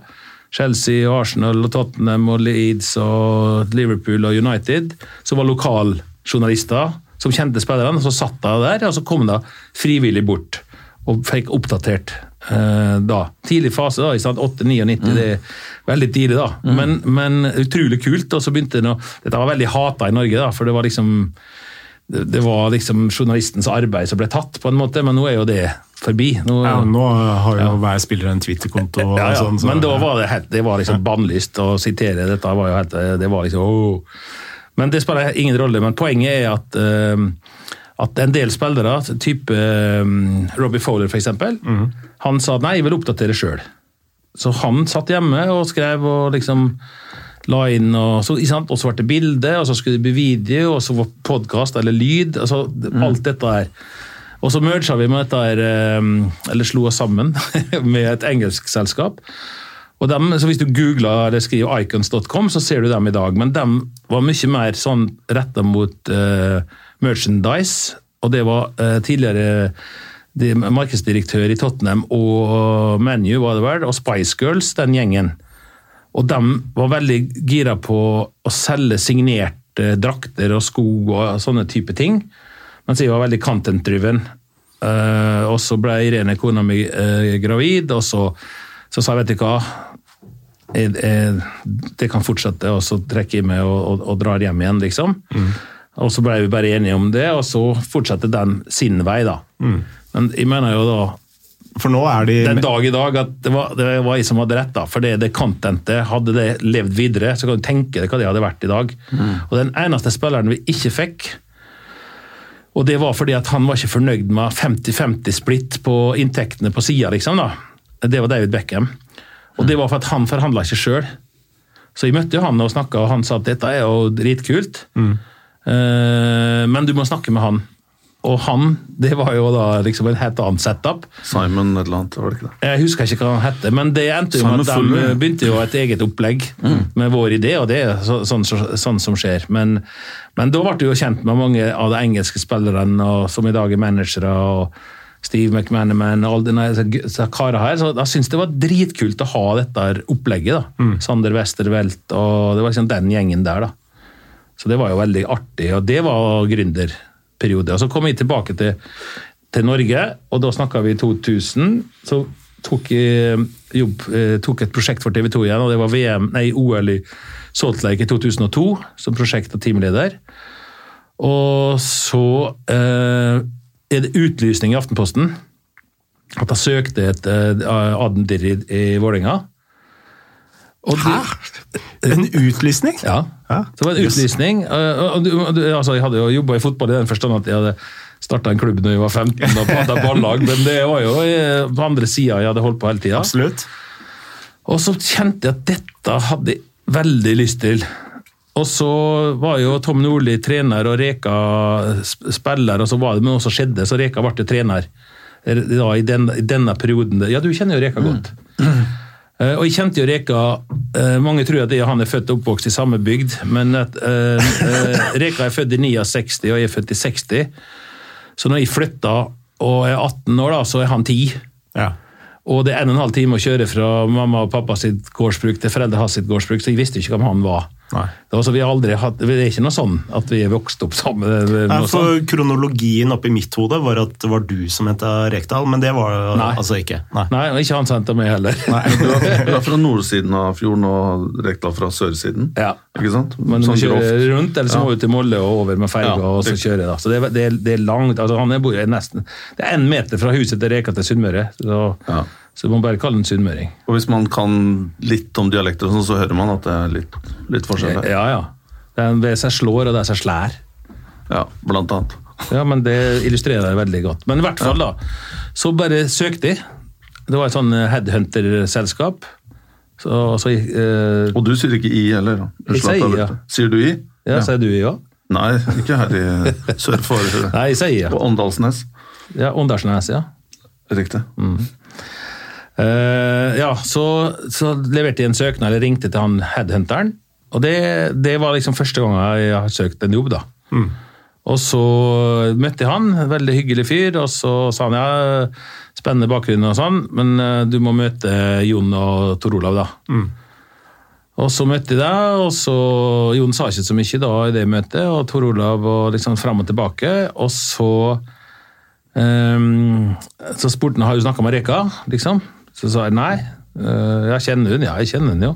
Chelsea, Arsenal, og Tottenham, og Leeds, og Liverpool og United, som var lokaljournalister som kjente spillerne. Så satt de der, og så kom de frivillig bort og fikk oppdatert da. Tidlig fase, da, i sant? 8-99, det er veldig tidlig da. Men, men utrolig kult. og så begynte det nå, Dette var veldig hata i Norge, da, for det var liksom det det var liksom journalistens arbeid som ble tatt, på en måte, men nå er jo det forbi. Nå, Ja, nå har jo hver spiller en Twitter-konto. ja, ja. sånn, så- Men da var det, helt, det var liksom bannlyst å sitere. Dette var jo helt, det var liksom oh. Men det spiller ingen rolle. Men poenget er at, eh, at en del spillere, type um, Robbie Fowler f.eks., mm. han sa nei, jeg vil oppdatere sjøl. Så han satt hjemme og skrev og liksom la inn og så, og så ble det bilde, og så skulle det bli video, og så var podkast eller lyd. altså mm. Alt dette her. Og så merga vi med dette her, um, eller slo oss sammen med et engelsk selskap. Og dem, så Hvis du googler eller skriver icons.com, så ser du dem i dag. Men dem var mye mer sånn retta mot uh, merchandise. Og det var uh, tidligere de, markedsdirektør i Tottenham og Menu, var det vel, og Spice Girls, den gjengen. Og de var veldig gira på å selge signerte drakter og sko og sånne type ting. Mens jeg var veldig content-driven. Uh, og så ble Irene, kona mi, uh, gravid, og så, så sa jeg vet du hva jeg, jeg, Det kan fortsette, og så trekker jeg meg og, og, og drar hjem igjen, liksom. Mm. Og så ble vi bare enige om det, og så fortsetter den sin vei, da. Mm. Men jeg mener jo da for nå er de Den dag i dag at det var, det var jeg som hadde rett, da. For det, det contentet, hadde det levd videre, så kan du tenke deg hva det hadde vært i dag. Mm. Og den eneste spilleren vi ikke fikk, og det var fordi at han var ikke fornøyd med 50-50 splitt på inntektene på sida, liksom. da. Det var David Beckham. Og det var for at han forhandla ikke sjøl. Så jeg møtte jo han og snakka, og han sa at dette er jo dritkult, mm. Uh, men du må snakke med han. Og han, det var jo da liksom en helt annen setup. Simon et eller annet, var det ikke det? Jeg husker ikke hva han het, men det endte jo med at de begynte jo et eget opplegg mm. med vår idé, og det er så, sånn, så, sånn, som skjer. Men, men, da ble du jo kjent med mange av de engelske spillerne, som i dag er managere. og Steve McManaman og alle disse karene her. Så jeg syntes det var dritkult å ha dette opplegget. da. Mm. Sander Westervelt og det var liksom den gjengen der. da. Så det var jo veldig artig, og det var gründerperiode. Og Så kom jeg tilbake til, til Norge, og da snakka vi i 2000. Så tok jeg jobb, eh, tok et prosjekt for TV 2 igjen, og det var VM, nei, OL i Salt Lake i 2002 som prosjekt- og teamleder. Og så eh, er det utlysning i Aftenposten at jeg søkte et eh, Adendir i, i Vålerenga. Hæ? En utlysning? Ja. det var en utlysning. altså, jeg hadde jo jobba i fotball i den forstand at jeg hadde starta en klubb da jeg var 15 og hadde ballag, men det var jo på andre sida jeg hadde holdt på hele tida. Og så kjente jeg at dette hadde jeg veldig lyst til. Og så var jo Tom Nordli trener og Reka spiller, og så var det noe som skjedde, så Reka ble trener da, i, den, i, denne perioden. Ja, du kjenner jo Reka godt. Mm. Uh, og jeg kjente jo Reka uh, Mange tror at jeg, han er født og oppvokst i samme bygd, men at, uh, Reka er født i 69, og jeg er født i 60. Så når jeg flytta og er 18 år, da, så er han 10. Ja. Og det er en og en halv time å kjøre fra mamma og pappa sitt gårdsbruk til foreldre hans sitt gårdsbruk, så jeg visste ikke hvem han var. Nei. Det, altså, vi har aldri hatt, det er ikke noe sånn at vi er vokst opp sammen. Nei, for sånn. Kronologien oppi mitt hode var at det var du som het Rekdal, men det var Nei. altså ikke. Nei. Nei, og ikke han som het meg heller. du, er, du, er, fra nordsiden av fjorden og Rekdal fra sørsiden? Ja. Ikke sant? Men sånn du kjører rundt, eller så må du til Molle og over med ferga, ja, og så kjøre. Da. Så det, det, det, er langt. altså han bor nesten, Det er én meter fra huset til Reka til Sunnmøre. Så, ja. Så man bare kalle den sunnmøring. Og hvis man kan litt om dialekter, sånn, så hører man at det er litt, litt forskjell? Ja, ja. Det er det seg slår, og det er seg slær. Ja, blant annet. Ja, men det illustrerer det veldig godt. Men i hvert fall, da. Så bare søkte jeg. Det var et sånn headhunter-selskap. Så, så, eh, og du sier ikke i heller? Jeg sier ja. Sier du i? Ja, ja. sier du i òg? Nei, ikke her i sør for Nei, jeg sier ja. På Åndalsnes. Ja, Åndalsnes, ja. Riktig. Mm. Uh, ja, så, så, leverte jeg en søknad, eller ringte til han headhunteren. Og det, det var liksom første gang jeg har søkt en jobb, da. Mm. Og så møtte jeg han, veldig hyggelig fyr, og så sa han ja, spennende bakgrunn og sånn, men uh, du må møte Jon og Tor Olav, da. Mm. Og så møtte jeg deg, og så Jon sa ikke så mye da i det møtet, og Tor Olav og liksom fram og tilbake, og så um, Så spurte han har du snakka med Reka, liksom. Så sa jeg nei. Eh, jeg kjenner hun, ja, jeg kjenner hun jo.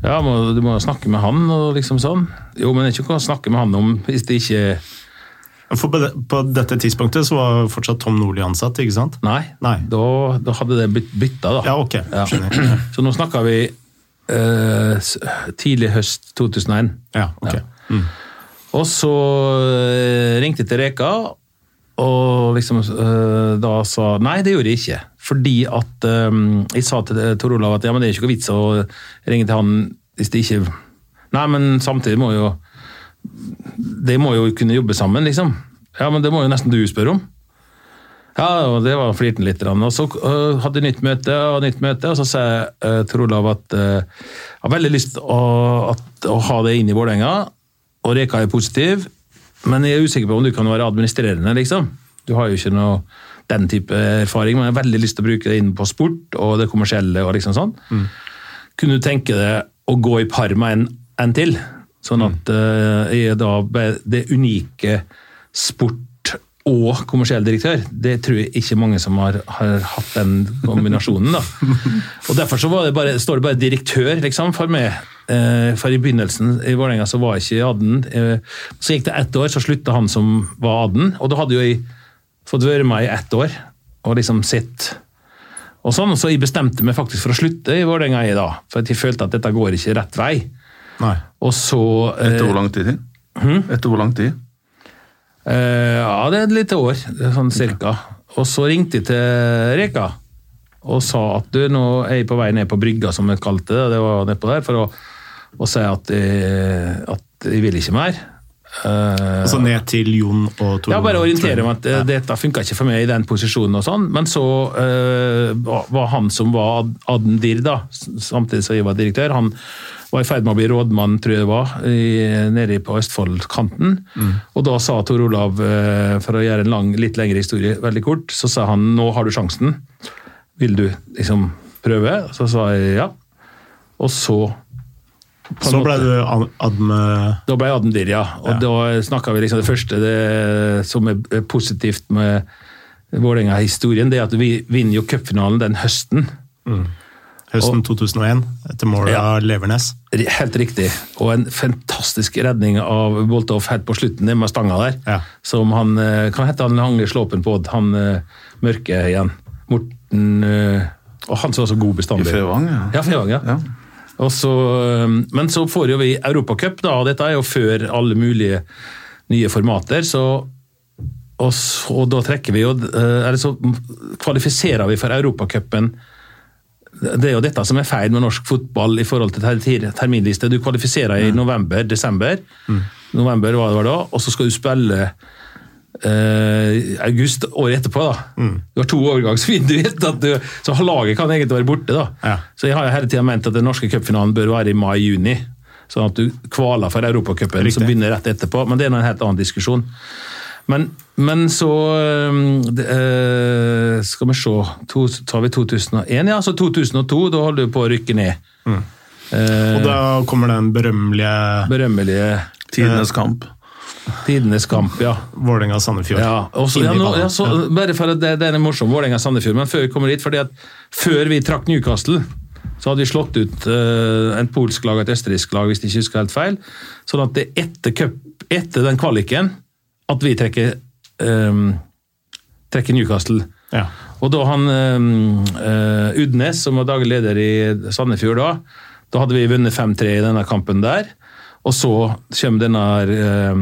Ja, må, du må snakke med han og liksom sånn. Jo, men ikke å snakke med han om hvis det ikke for på, dette tidspunktet så var fortsatt Tom Nordli ansatt, ikke sant? Nei, Nei. Da, da, hadde det blitt bytta, da. Ja, ok. Ja. Så nå snakka vi eh, tidlig høst 2001. Ja, ok. Ja. Mm. Og så uh, ringte jeg til Reka, og liksom eh, da sa Nei, det gjorde jeg ikke. Fordi at um, Jeg sa til Tor Olav at ja, men det er ikke noe vits å ringe til han hvis det ikke Nei, men samtidig må jo De må jo kunne jobbe sammen, liksom. Ja, men det må jo nesten du spørre om. Ja, og det var flirten litt. Og så øh, hadde jeg nytt møte, og nytt møte, og så sa jeg uh, til Olav at jeg jeg har veldig lyst til å, å ha det inn i Vålerenga, og Reka er positiv, men jeg er usikker på om du kan være administrerende, liksom. Du har jo ikke noe den type erfaring, men jeg har veldig lyst til å bruke det inn på sport og det kommersielle og liksom sånn. Kunne du tenke deg å gå i par med en, en til? Sånn at uh, jeg da det unike sport og kommersiell direktør. Det tror jeg ikke mange som har, har hatt den kombinasjonen. da. Og Derfor så var det bare, står det bare direktør liksom, for meg. Uh, For i begynnelsen i Vålerenga så var jeg ikke adden. Uh, Så gikk det ett år, så slutta han som var adden. Og da hadde jo jeg fått være med i ett år og liksom sett og sånn, Så jeg bestemte meg faktisk for å slutte i Vålerenga da, for jeg følte at dette går ikke rett vei. Nei. Og så eh, Etter hvor lang tid? Etter hvor lang tid? Eh, ja, det er et lite år, sånn cirka. Og så ringte jeg til Reka og sa at du, nå er jeg på vei ned på brygga, som vi kalte det, det var nedpå der, for å, å si at jeg, at jeg vil ikke mer. Eh, Altså ned til Jon og Tor. ja, bare orientere meg at uh, dette funka ikke for meg i den posisjonen og sånn, men så uh, var han som var ad- admdir da, samtidig som jeg var direktør, han var i ferd med å bli rådmann, tror jeg det var, i, nede på Østfoldkanten. Og da sa Tor Olav, eh, for å gjøre en lang, litt lengre historie veldig kort, så sa han nå har du sjansen. Vil du liksom prøve? Så sa jeg ja. Og så Så ble du ad- adm... da ble jeg Adm ja. Og Ja. da snakka vi liksom det første det, som er positivt med Vålerenga-historien, det er at vi vinner jo cupfinalen den høsten. Høsten 2001, etter målet Ja. av Levernes. Helt riktig. Og en fantastisk redning av Boltoff helt på slutten det med stanga der. Ja. Som han eh, Kan hete han Hangle Slåpen på Odd, han eh, mørke igjen. Morten eh, Og han som var så god I bestandig. Fevang? Ja. Ja, Fevang, ja. Ja. Og så, men så får jo vi Europacup, da, dette er jo før alle mulige nye formater. så og, så, og da trekker vi jo øh, så kvalifiserer vi for Europacupen. Det er jo dette som er feil med norsk fotball i forhold til ter- terminliste. Du kvalifiserer i november-desember. November var det da, og så skal du spille eh, august året etterpå. da. Du har to overgangsvinduer, så laget kan egentlig være borte. da. Ja. Så jeg har hele tida ment at den norske cupfinalen bør være i mai-juni. Sånn at du kvaler for Europacupen, som begynner rett etterpå. Men det er en helt annen diskusjon. Men, men så øh, Skal vi se to, Tar vi 2001? Ja, så 2002. Da holder du på å rykke ned. Eh, Og da kommer den berømmelige berømmelige Tidenes kamp. Tidenes kamp, ja. Vålerenga-Sandefjord. Ja, ja, nå, ja, så, bare for at det, det er en morsom Vålerenga-Sandefjord, men før vi kommer dit, fordi at før vi trakk Newcastle, så hadde vi slått ut uh, en polsk lag og et østerriksk lag, hvis jeg ikke husker helt feil. Sånn at det er etter, cup, etter den kvaliken at vi trekker, um, trekker Newcastle. Ja. Og da han uh, Udnes, som var daglig leder i Sandefjord da, da hadde vi vunnet 5-3 i denne kampen der. Og så kommer denne eh,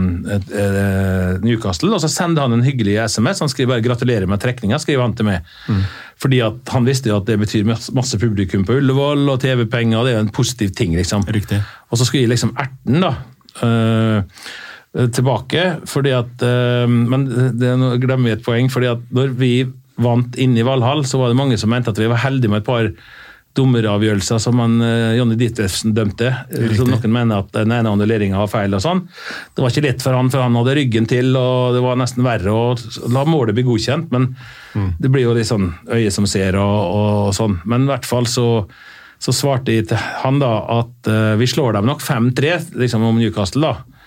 eh, Newcastle, og så sender han en hyggelig SMS. Han skriver bare 'gratulerer med trekninga', skriver han til meg. Fordi at han visste jo at det betyr masse- publikum på Ullevål og TV-penger, og det er jo en positiv ting, liksom. Riktig. Og så skulle jeg liksom erten da, øh, tilbake, fordi at Men det, glemmer vi et poeng, fordi at når vi vant inne i Valhall, så var det mange som mente at vi var heldige med et par dommeravgjørelser som han, øh, Jonny Ditlevsen dømte. som noen mener at den ene annulleringa var feil og sånn. Det var ikke lett for han, for han hadde ryggen til, og det var nesten verre å la målet bli godkjent. Men det blir jo litt sånn øye som ser og, og sånn. Men i hvert fall så så svarte jeg til han da at uh, vi slår dem nok 5-3 liksom, om Newcastle. da,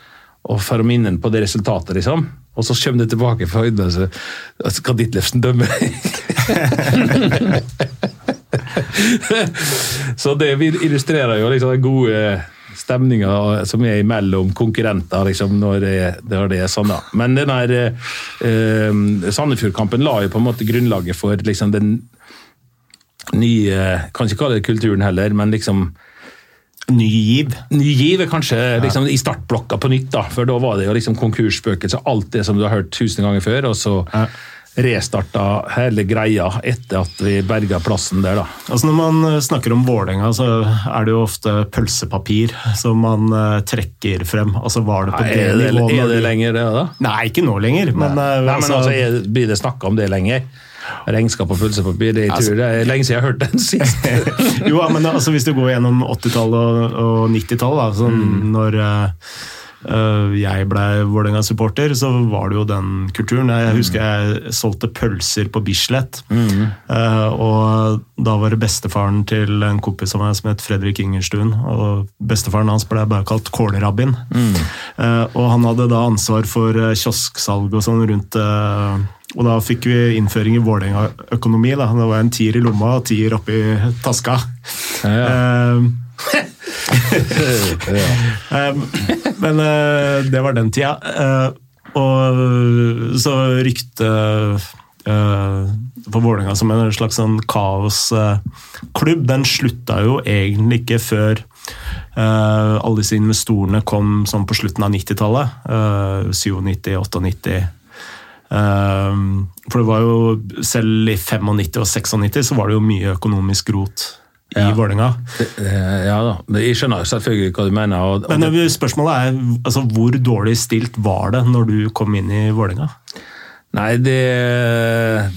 og For å minne på det resultatet, liksom. Og så kommer det tilbake fra så skal Ditlevsen dømme? så det illustrerer jo liksom den gode stemninga som er mellom konkurrenter liksom, når det, når det er sånn. da. Men den der eh, Sandefjord-kampen la jo på en måte grunnlaget for liksom den nye Kan ikke kalle det kulturen heller, men liksom Ny giv. Ny giv er kanskje liksom, i startblokka på nytt, da, for da var det jo liksom konkursspøkelser, alt det som du har hørt tusen ganger før. og så Ja. Restarta hele greia etter at vi berga plassen der, da. Altså Når man eh, snakker om Vålerenga, så er det jo ofte pølsepapir som man eh, trekker frem. Altså Var det på Nei, det er, det, nivået? er det lenger, det, da? Nei, ikke nå lenger. Men, Nei, Nei, men altså, altså, er, Blir det snakka om det lenger? Regnskap og pølsepapir? Det, Altså- det er lenge siden jeg har hørt den sist. jo, men altså, Hvis du går gjennom 80-tallet og, og 90-tallet, da, sånn, Mm. når eh, eh, jeg ble Vålerenga-supporter, så var det jo den kulturen. Mm. Jeg husker jeg solgte pølser på Bislett. Eh, og da var det bestefaren til en kompis av meg som het Fredrik Ingerstuen. og Bestefaren hans ble bare kalt Kålrabbin. Mm. Eh, og han hadde da ansvar for eh, kiosksalg og sånn rundt eh, og da fikk vi innføring i Vålerenga-økonomi. Det var en tier i lomma og tier oppi taska. Ja, Eh, eh, men uh, det var den tida. Uh, og så ryktet uh, på Vålerenga som en slags sånn kaosklubb, den slutta jo egentlig ikke før eh, alle disse investorene kom sånn på slutten av 90-tallet. Uh, 97-98. Eh, for det var jo, selv i 95 og 96 så var det jo mye økonomisk rot i Ja. Vålerenga. Ja da, jeg skjønner selvfølgelig hva du mener. Og, og Men eh, spørsmålet er altså, hvor dårlig stilt var det når du kom inn i Vålerenga? nei, det,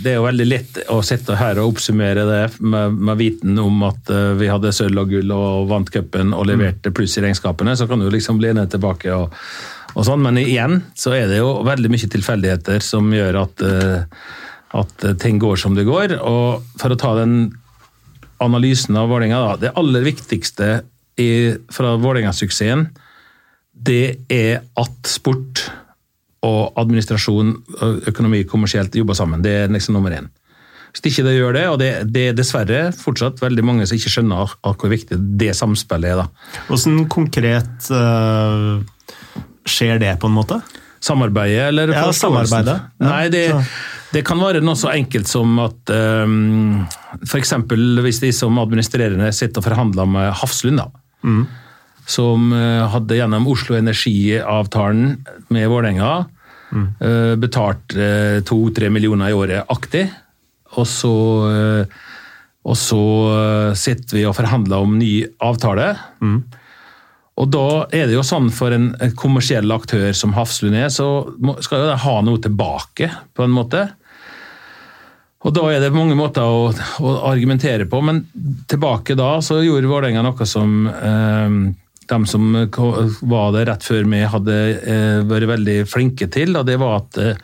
det er jo veldig lett å sitte her og oppsummere det med, med viten om at eh, vi hadde sølv og gull og vant cupen og leverte pluss i regnskapene. Så kan du liksom lene tilbake og, og sånn. Men igjen så er det jo veldig mye tilfeldigheter som gjør at, eh, at ting går som det går. Og for å ta den analysen av Vålerenga. Det aller viktigste i, fra Vålerenga-suksessen, det er at sport og administrasjon og økonomi kommersielt jobber sammen. Det er liksom nummer én. Hvis ikke det gjør det, og det, det er dessverre fortsatt veldig mange som ikke skjønner hvor viktig det samspillet er, da. Hvordan konkret eh, skjer det, på en måte? Samarbeidet, eller Ja, samarbeidet. Ja, Nei, det, så- det kan være noe så enkelt som at um, f.eks. hvis de som administrerende sitter og forhandler med Hafslund, da, Mm. som eh, hadde gjennom Oslo Energi-avtalen med Vålerenga Mm. eh, betalt to-tre millioner i året aktig, og så eh, og så eh, sitter vi og forhandler om ny avtale. Mm. Og da er det jo sånn for en kommersiell aktør som Hafslund er, så skal jo de ha noe tilbake, på en måte. Og da er det mange måter å, å argumentere på, men tilbake da så gjorde Vålerenga noe som eh, de som var der rett før meg hadde eh, vært veldig flinke til, og det var at eh,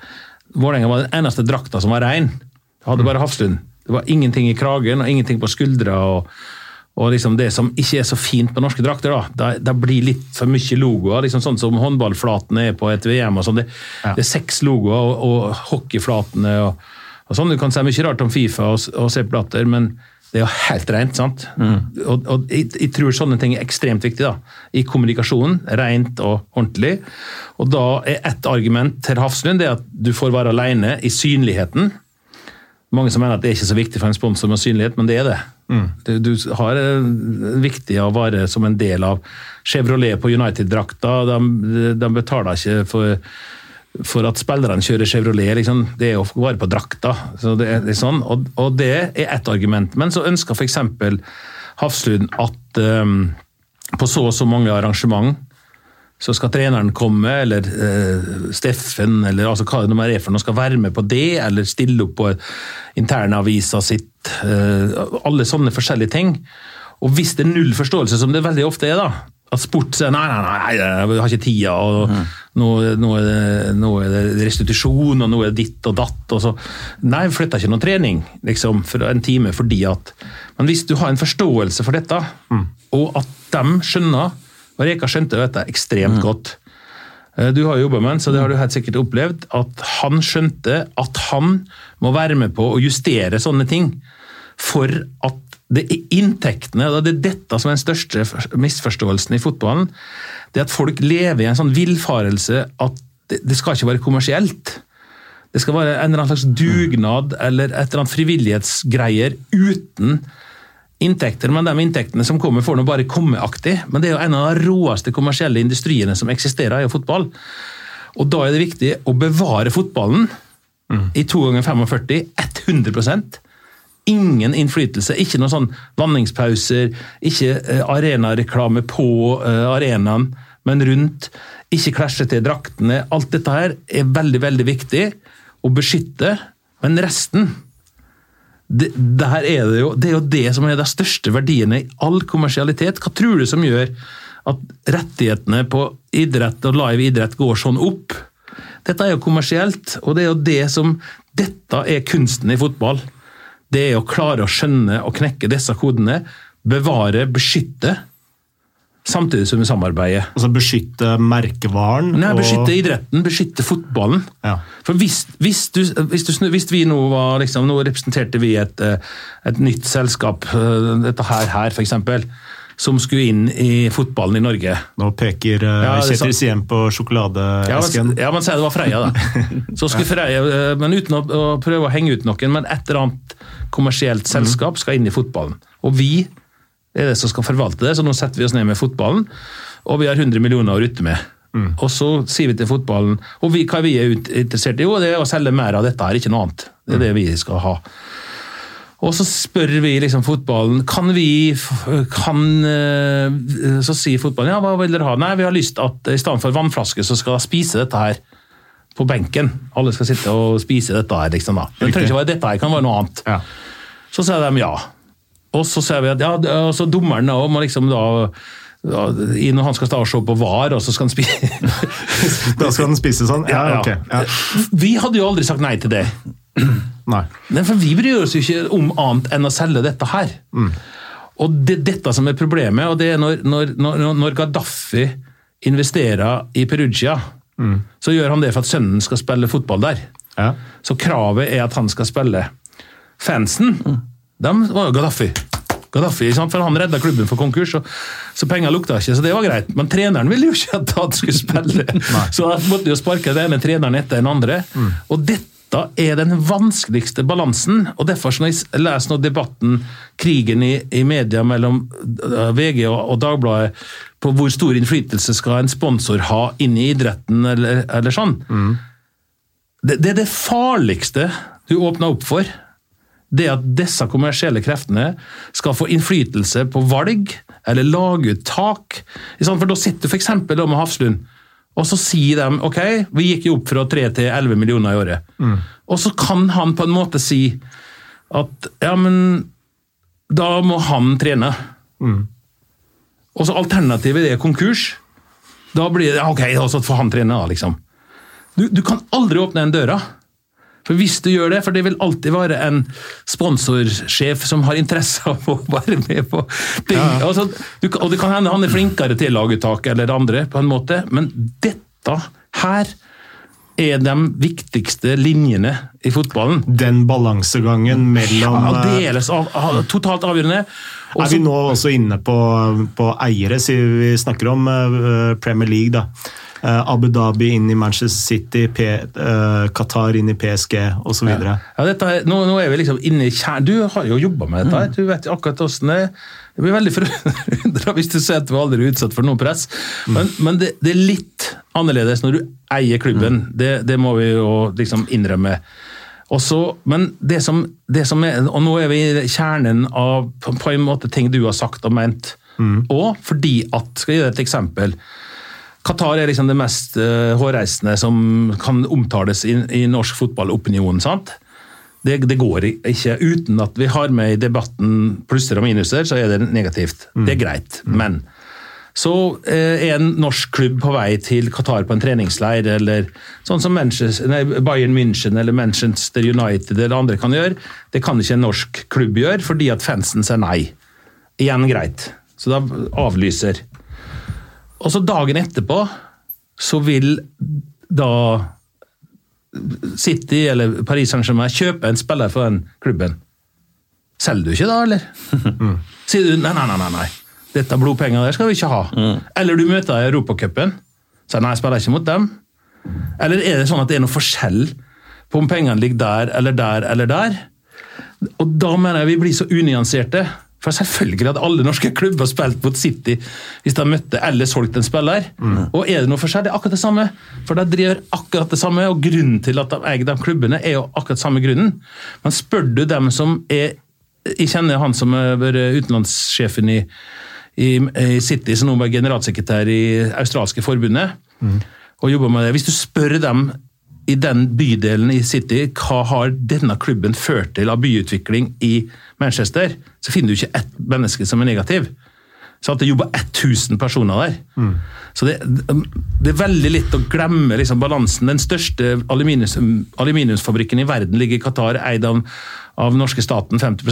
Vålerenga var den eneste drakta som var rein. Hadde bare Hafslund. Det var ingenting i kragen og ingenting på skuldra. og og liksom det som ikke er så fint på norske drakter, da, da, da blir litt for mye logoer. liksom Sånn som håndballflatene er på et VM. og sånn. Det, Ja. det er seks logoer, og, og hockeyflatene og, og sånn. Du kan si mye rart om Fifa og, og Sepp Blatter, men det er jo helt rent. sant? Og, og jeg, jeg tror sånne ting er ekstremt viktig da, i kommunikasjonen. Rent og ordentlig. Og da er ett argument til Hafslund det at du får være alene i synligheten. Mange som mener at det er ikke så viktig for en sponsor med synlighet, men det er det. Du, du har eh, viktig å være som en del av Chevrolet på United-drakta. De, de betaler ikke for, for at spillerne kjører Chevrolet. Liksom. Det er jo bare på drakta. Så det er, sånn. og, og det er ett argument. Men så ønsker f.eks. Hafslund at um, på så og så mange arrangement så skal treneren komme, eller uh, Steffen, eller altså hva det nå er for noe, skal være med på det, eller stille opp på internavisa sitt. Uh, alle sånne forskjellige ting. Og hvis det er null forståelse, som det veldig ofte er, da, at sport sier nei, nei, nei, jeg har ikke tida, og nå, nå, er det, nå er det restitusjon, og nå er det ditt og datt. og så, Nei, vi flytter ikke noen trening liksom, for en time fordi at Men hvis du har en forståelse for dette, og at de skjønner og Reka skjønte dette ekstremt godt. Eh, Du har jo jobba med han, så det har du helt sikkert opplevd. At han skjønte at han må være med på å justere sånne ting. For at det er inntektene, og det er dette som er den største misforståelsen i fotballen. Det at folk lever i en sånn villfarelse at det, skal ikke være kommersielt. Det skal være en eller annen slags dugnad eller et eller annet frivillighetsgreier uten inntekter, men de inntektene som kommer, får nå bare komme-aktig. Men det er jo en av de råeste kommersielle industriene som eksisterer, er jo fotball. Og da er det viktig å bevare fotballen mm. i 2 ganger 45 100 Ingen innflytelse, ikke noen sånn vanningspauser, ikke uh, arenareklame på uh, arenaen, men rundt. Ikke klasje til draktene. Alt dette her er veldig, veldig viktig å beskytte, men resten det, er det, jo, det er jo det som er de største verdiene i all kommersialitet. Hva tror du som gjør at rettighetene på idrett og live idrett går sånn opp? Dette er jo kommersielt, og det er jo det som Dette er kunsten i fotball. Det er å klare å skjønne og knekke disse kodene. Bevare, beskytte Samtidig som vi samarbeider. Altså Beskytte merkevaren? Nei, Beskytte og... idretten, beskytte fotballen. Ja. For hvis, hvis, du, hvis, du, hvis, vi nå var liksom, Nå representerte vi et, eh, et nytt selskap, eh, dette her, her f.eks., som skulle inn i fotballen i Norge. Nå peker uh, ja, Kjetil Siem på sjokoladeesken. Ja, men si det var Freia, da. Så skulle Freia, men Uten å, å prøve å henge ut noen, men et eller annet kommersielt selskap skal inn i fotballen. Og vi er det som skal forvalte det, så nå setter vi oss ned med fotballen, og vi har 100 millioner å rutte med. Mm. Og så sier vi til fotballen og vi, hva vi er interessert i, jo, det er å selge mer av dette her, ikke noe annet. Det er mm. det vi skal ha. Og så spør vi liksom fotballen kan vi kan, eh, Så sier fotballen ja, hva vil dere ha? Nei, vi har lyst at i stedet for vannflaske, så skal de spise dette her på benken. Alle skal sitte og spise dette her. liksom da. Det trenger ikke være dette her, kan være noe annet. Ja. Så sier de ja. Og så ser vi at ja, altså dommeren da, må liksom da ja, når han skal stå og se på VAR, og så skal han spise Da skal han spise sånn? Ja, ja. ok. Ja. Vi hadde jo aldri sagt nei til det. Nei. nei. For vi bryr oss jo ikke om annet enn å selge dette her. Mm. Og det er dette som er problemet, og det er når, når, når, når Gaddafi investerer i Perugia, mm. så gjør han det for at sønnen skal spille fotball der. Ja. Så kravet er at han skal spille. Fansen mm de var jo Gaddafi. Gaddafi, For han redda klubben for konkurs, så, så penger lukta ikke, så det var greit. Men treneren ville jo ikke at han skulle spille, så han måtte jo sparke den ene treneren etter den andre. Mm. Og dette er den vanskeligste balansen. og Derfor når jeg leser nå debatten, krigen i, i media mellom eh, VG og, og, Dagbladet, på hvor stor innflytelse skal en sponsor ha inn i idretten, eller, eller sånn. Mm. Det, det er det farligste du åpner opp for det at disse kommersielle kreftene skal få innflytelse på valg eller lage ut tak. For Da sitter du f.eks. med Hafslund, og så sier de ok, vi gikk jo opp fra 3 til 11 millioner i året. Mm. Og så kan han på en måte si at ja, men da må han trene. Mm. Og så alternativet er konkurs. Da blir det ok, så får han trene, da, liksom. Du, du kan aldri åpne den døra. For hvis du gjør det, for det vil alltid være en sponsorsjef som har interesse av å være med på ting. Ja. Altså, du, og det kan hende han er flinkere til laguttak eller andre, på en måte, men dette her er de viktigste linjene i fotballen. Den balansegangen mellom Ja, Aldeles av, totalt avgjørende. Også, er vi nå også inne på, på eiere, siden vi snakker om uh, Premier League, da. Uh, Abu Dhabi inn i Manchester City, P uh, Qatar inn i PSG osv. Ja. Ja, dette, nå, nå, er vi liksom inne i kjernen. Du har jo jobba med dette, mm. du vet akkurat åssen det er. Jeg blir veldig forundra hvis du sier at du aldri er utsatt for noe press. Mm. Men, men det, det, er litt annerledes når du eier klubben. Mm. Det, det, må vi jo liksom innrømme. Også, men det som, det som, er Og nå er vi i kjernen av på, på en måte ting du har sagt og ment. Mm. Og fordi at Skal jeg gi deg et eksempel. Qatar er liksom det mest uh, hårreisende som kan omtales i, i norsk fotballopinion. sant? Det, det, går ikke. Uten at vi har med i debatten plusser og minuser, så er det negativt. Mm. Det er greit. Mm. Men så eh, er en norsk klubb på vei til Qatar på en treningsleir, eller sånn som nei, Bayern München eller Manchester United eller andre kan gjøre. Det kan ikke en norsk klubb gjøre, fordi at fansen sier nei. Igjen greit. Så da avlyser. Og så dagen etterpå så vil da City eller Paris Saint-Germain kjøpe en spiller for den klubben. Selger du ikke da, eller? Mm. Sier du nei, nei, nei, nei, dette blodpenger der skal vi ikke ha. Mm. Eller du møter i Europacupen. Sier nei, jeg spiller ikke mot dem. Eller er det sånn at det er noe forskjell på om pengene ligger der eller der eller der? Og da mener jeg vi blir så unyanserte. For selvfølgelig hadde alle norske klubber spilt mot City hvis de møtte eller solgte en spiller. Mm. Og er det noe for seg? Det er akkurat det samme. For de driver akkurat det samme, og grunnen til at de eier de klubbene, er jo akkurat samme grunnen. Men spør du dem som er Jeg kjenner han som har vært utenlandssjefen i, i, i, City, som nå var generalsekretær i australske forbundet, mm. og jobber med det. Hvis du spør dem i den bydelen i City, hva har denne klubben ført til av byutvikling i Manchester, så finner du ikke ett menneske som er negativ. Så at det jobber 1000 personer der. Mm. Så det, det, er veldig litt å glemme liksom, balansen. Den største aluminiums, aluminiumsfabrikken i verden ligger i Qatar, eid av, av norske staten 50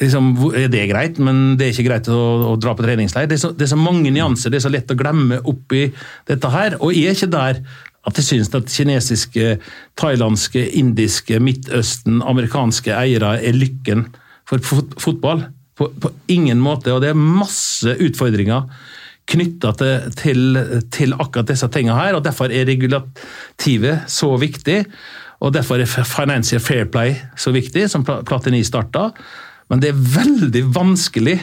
liksom, Er det greit? Men det er ikke greit å, å dra på treningsleir. Det, det, er så mange nyanser, det er så lett å glemme oppi dette her. Og jeg er ikke der at jeg syns at kinesiske, thailandske, indiske, Midtøsten, amerikanske eiere er lykken for fotball. På, på, ingen måte. Og det er masse utfordringer knytta til, til, til, akkurat disse tingene her. og Derfor er regulativet så viktig. Og derfor er Financial Fair Play så viktig, som Platini starta. Men det er veldig vanskelig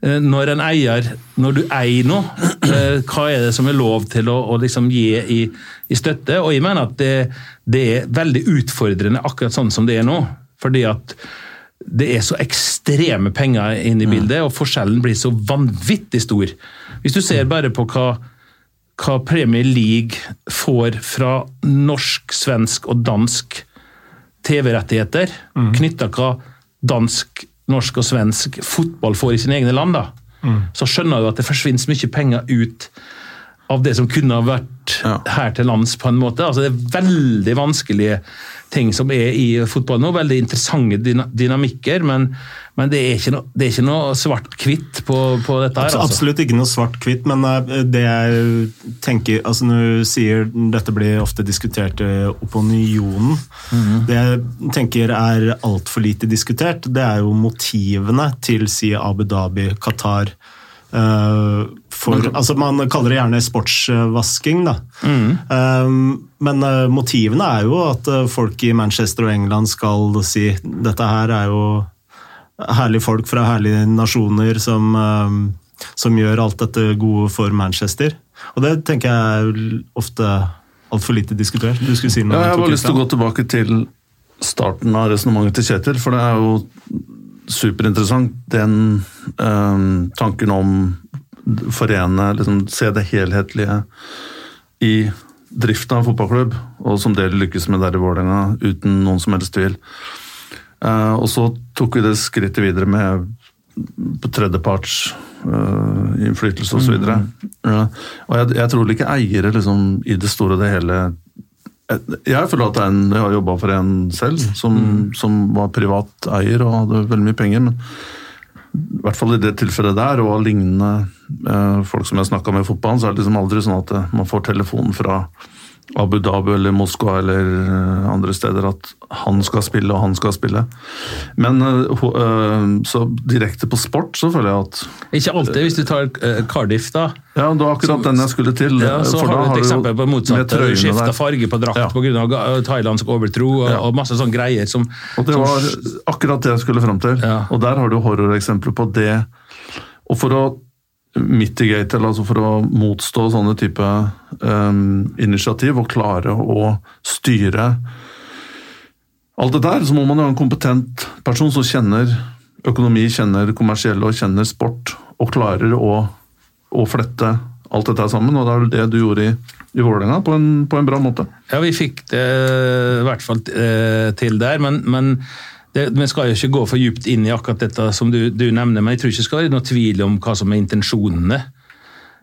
når en eier, når du eier noe, eh, hva er det som er lov til å, å liksom gi i, i, støtte? Og jeg mener at det, det, er veldig utfordrende akkurat sånn som det er nå. Fordi at det er så ekstreme penger inne i mm. bildet, og forskjellen blir så vanvittig stor. Hvis du ser bare på hva, hva Premier League får fra norsk, svensk og dansk TV-rettigheter, mm. knytta hva dansk norsk og svensk fotball får i sine egne land, da, mm. så skjønner du at det forsvinner mye penger ut av det som kunne ha vært ja. her til lands, på en måte. Altså, det er veldig vanskelige ting som er i fotball nå. Veldig interessante dynamikker, men, men det, er ikke noe, det er ikke noe svart-hvitt på, på, dette. her. Altså. Absolutt ikke noe svart-hvitt, men eh, det jeg tenker altså Når du sier dette blir ofte diskutert i opinionen mm. Det jeg tenker er altfor lite diskutert, det er jo motivene til si Abu Dhabi, Qatar. Uh, for, altså man kaller det gjerne sportsvasking, da. Mm. Um, men uh, motivene er jo at uh, folk i Manchester og England skal si dette her er jo herlige folk fra herlige nasjoner som, som gjør alt dette gode for Manchester. Og det tenker jeg er ofte altfor lite diskutert. Du skulle si noe. Ja, jeg har bare lyst til å gå tilbake til starten av resonnementet til Kjetil, for det er jo superinteressant den tanken om forene liksom, Se det helhetlige i driften av fotballklubb, og som dere lykkes med der i Vålerenga, uten noen som helst tvil. Uh, og så tok vi det skrittet videre med på tredjeparts uh, innflytelse osv. Mm. Uh, og jeg, jeg, tror ikke eiere liksom, i det store og det hele Jeg, føler at en, jeg har jobba for en selv, som, mm. som, var privat eier og hadde veldig mye penger. men i hvert fall i det tilfellet der, og lignende eh, folk som jeg snakka med i fotballen, så er det liksom aldri sånn at man får telefonen fra Abu Dhabi eller Moskva eller eh, andre steder at han skal spille og han skal spille. Men uh, så direkte på sport så føler jeg at Ikke alltid, hvis du tar Cardiff, da. Ja, det var akkurat den jeg skulle til. Ja, så har du et eksempel på motsatt. Skifta farge på drakt ja. pga. thailandsk overtro og, ja. og, masse sånne greier som Og Det var akkurat det jeg skulle fram til. Ja. Og der har du horroreksempler på det. Og for å mitigate, eller altså for å motstå sånne type um, initiativ og klare å styre alt det der, så må man jo ha en kompetent person som kjenner økonomi, kjenner kommersielle og kjenner sport, og klarer å, å flette alt dette sammen. Og det er vel det du gjorde i, i Vålerenga på, på, en bra måte. Ja, vi fikk det i hvert fall eh, til der, men, men Vi skal jo ikke gå for djupt inn i akkurat dette som du, du nevner, men jeg tror ikke det skal være noe tvil om hva som er intensjonene.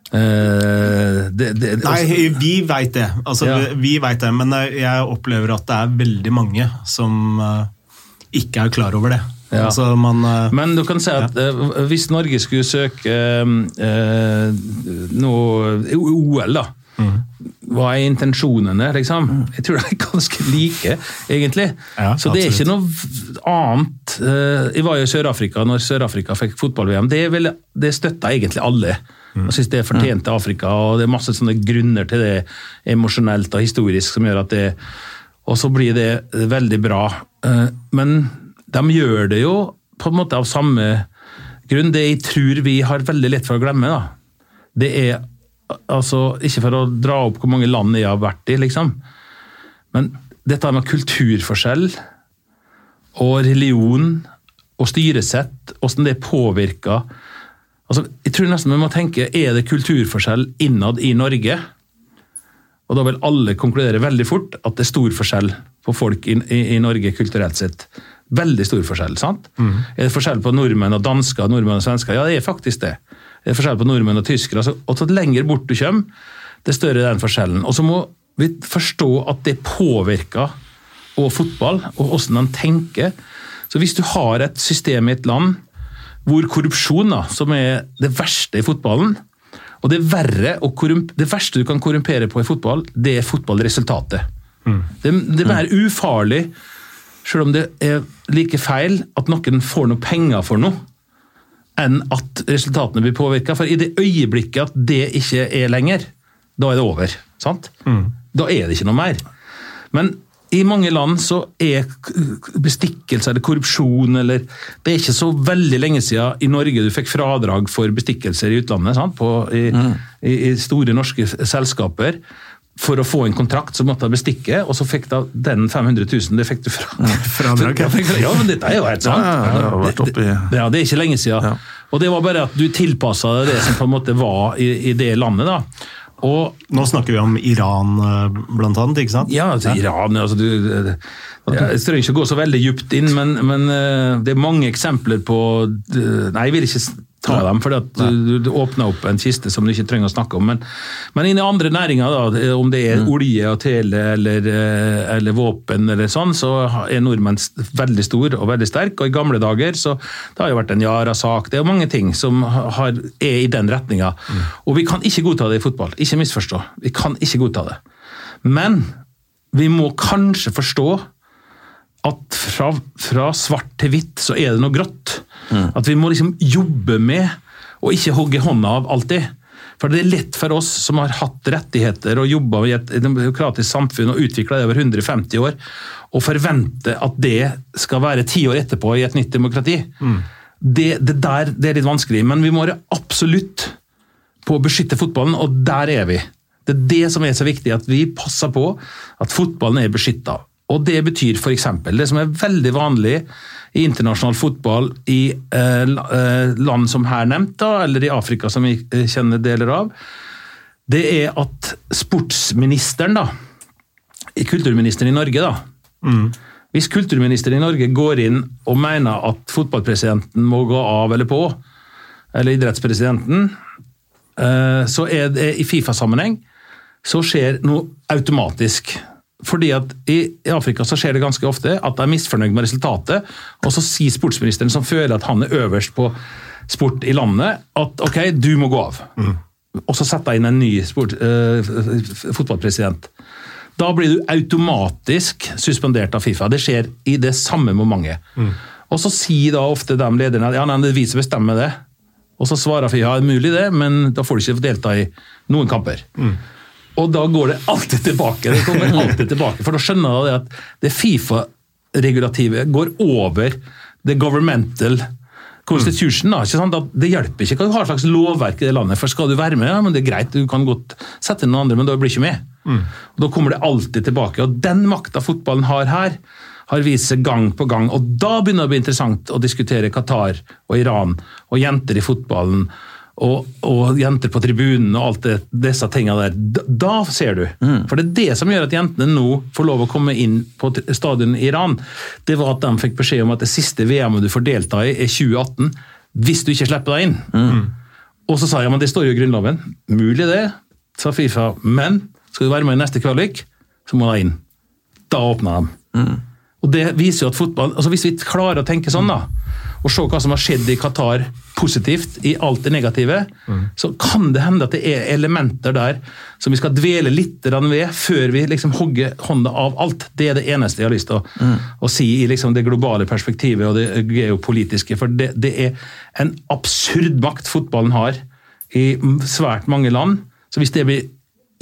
Uh, det, det, Nei, vi veit det. Altså, ja. vi, vi vet det. Men jeg opplever at det er veldig mange som uh, ikke er klar over det. Ja. Altså, man, uh, men du kan si at ja. hvis Norge skulle søke noe OL, da Mm. Hva er intensjonene, liksom? Mm. Jeg tror de er ganske like, egentlig. Ja, så det er ikke noe annet. Eh, jeg var jo i Sør-Afrika når Sør-Afrika fikk fotball-VM. Det, det støtta egentlig alle. Mm. Jeg synes det fortjente Afrika, og det er masse sånne grunner til det emosjonelt og historisk som gjør at det Og så blir det veldig bra. Eh, men de gjør det jo på en måte av samme grunn. Det jeg tror vi har veldig lett for å glemme, da, det er altså Ikke for å dra opp hvor mange land jeg har vært i, liksom, men dette med kulturforskjell og religion og styresett, hvordan det påvirker altså, Jeg tror nesten vi må tenke er det kulturforskjell innad i Norge? Og da vil alle konkludere veldig fort at det er stor forskjell på folk i, i, i Norge kulturelt sett. Veldig stor forskjell. sant? Mm. Er det forskjell på nordmenn og dansker, nordmenn og svensker? Ja, det er faktisk det. Det er forskjell på nordmenn og tyskere. Altså, og så lenger bort du kommer, det større er den forskjellen. Og så må vi forstå at det påvirker og fotball, og hvordan de tenker. Så hvis du har et system i et land hvor korrupsjon, da, som er det verste i fotballen og det, det verste du kan korrumpere på i fotball, det er fotballresultatet. Mm. Det, det er mer ufarlig, selv om det er like feil, at noen får noe penger for noe, enn at resultatene blir påvirka. For i det øyeblikket at det ikke er lenger, da er det over. sant? Mm. Da er det ikke noe mer. Men i mange land så er bestikkelse eller korrupsjon eller Det er ikke så veldig lenge siden i Norge du fikk fradrag for bestikkelser i utlandet. På, i, mm. i, i, store norske selskaper. For å få en kontrakt så måtte jeg bestikke, og så fikk da den 500 000 det fikk du fra. Fradrag? ja, men dette er jo helt sant. Ja, ja, det, ja, det er ikke lenge siden. Ja. Og det var bare at du tilpassa det som på en måte var i, i det landet. da. Og, Nå snakker vi om Iran, eh, blant annet, ikke sant? Ja, altså, Iran altså, du, Jeg trenger ikke gå så veldig djupt inn, men, men, eh, det er mange eksempler på Nei, jeg vil ikke ta dem, for du, du, åpner opp en kiste som du ikke trenger å snakke om. Men, men innen andre næringer, da, om det er mm. olje og tele eller, eh, eller, våpen, eller sånn, så er nordmenn veldig stor og veldig sterk. Og i gamle dager så det har jo vært en Yara-sak. Det er mange ting som har, er i den retninga. Mm. Og vi kan ikke godta det i fotball. Ikke misforstå. Vi kan ikke godta det. Men vi må kanskje forstå at fra, fra svart til hvitt så er det noe grått. Mm. At vi må liksom jobbe med og ikke hogge hånda av alltid. For det er lett for oss som har hatt rettigheter og jobba i et demokratisk samfunn og utvikla det over 150 år, å forvente at det skal være ti år etterpå i et nytt demokrati. Mm. Det, det, der det er litt vanskelig, men vi må være absolutt på å beskytte fotballen, og der er vi. Det er det som er så viktig, at vi passer på at fotballen er beskytta. Og det betyr f.eks. det som er veldig vanlig i internasjonal fotball i eh, eh, land som her nevnt, da, eller i Afrika som vi eh, kjenner deler av, det er at sportsministeren, da, kulturministeren i Norge, da mm. Hvis kulturministeren i Norge går inn og mener at fotballpresidenten må gå av eller på, eller idrettspresidenten, så er det i Fifa-sammenheng så skjer noe automatisk. Fordi at i, Afrika så skjer det ganske ofte at de er misfornøyd med resultatet, og så sier sportsministeren, som føler at han er øverst på sport i landet, at ok, du må gå av. Mm. Og så setter jeg inn en ny sport, eh, fotballpresident. Da blir du automatisk suspendert av Fifa. Det skjer i det samme momentet. Mm. Og så sier da ofte de lederne at ja, nei, det er vi som bestemmer det. Og så svarer Fifa ja, mulig det, men da får du ikke delta i noen kamper. Mm. Og da går det alltid tilbake. Det kommer alltid tilbake, For da skjønner jeg at det Fifa-regulativet går over the governmental constitution. Da, ikke sant? Det hjelper ikke hva du har slags lovverk i det landet. For skal du være med, ja, men det er greit, du kan godt sette inn noen andre, men da blir du ikke med. Mm. Og Da kommer det alltid tilbake. Og den makta fotballen har her, har vist seg gang på gang. Og da begynner det å bli interessant å diskutere Qatar og Iran og jenter i fotballen og, og, jenter på tribunen og alt det, disse tingene der. Da, da ser du. Mm. For det er det som gjør at jentene nå får lov å komme inn på stadion i Iran. Det var at de fikk beskjed om at det siste VM-et du får delta i, er 2018. Hvis du ikke slipper deg inn. Mm. Og så sa jeg men det står jo i Grunnloven. Mulig det, sa Fifa. Men skal du være med i neste kvalik, så må du inn. Da åpner de. Mm. Og det viser jo at fotball, altså Hvis vi klarer å tenke sånn, da, og se hva som har skjedd i Qatar positivt i alt det negative, mm. så kan det hende at det er elementer der som vi skal dvele litt ved før vi liksom hogger hånda av alt. Det er det eneste jeg har lyst til å, mm. å si i liksom det globale perspektivet og det geopolitiske. For det, det, er en absurd makt fotballen har i svært mange land. Så hvis det blir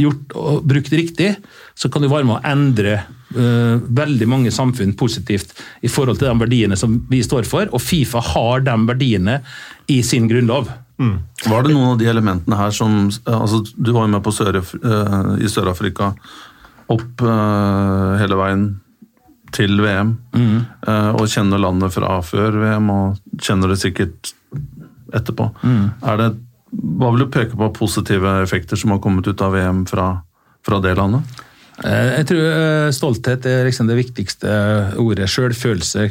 gjort og brukt riktig, så kan du være med å endre uh, veldig mange samfunn positivt i forhold til de verdiene som vi står for. Og Fifa har de verdiene i sin grunnlov. Mm. Var det noen av de elementene her som altså Du var jo med på Sør, uh, i Sør-Afrika. Opp uh, hele veien til VM. Mm. og kjenner landet fra før VM, og kjenner det sikkert etterpå. Mm. Er det hva vil du peke på positive effekter som har kommet ut av VM fra, fra det landet? Eh, jeg tror eh, stolthet er liksom det viktigste ordet. Sjølfølelse.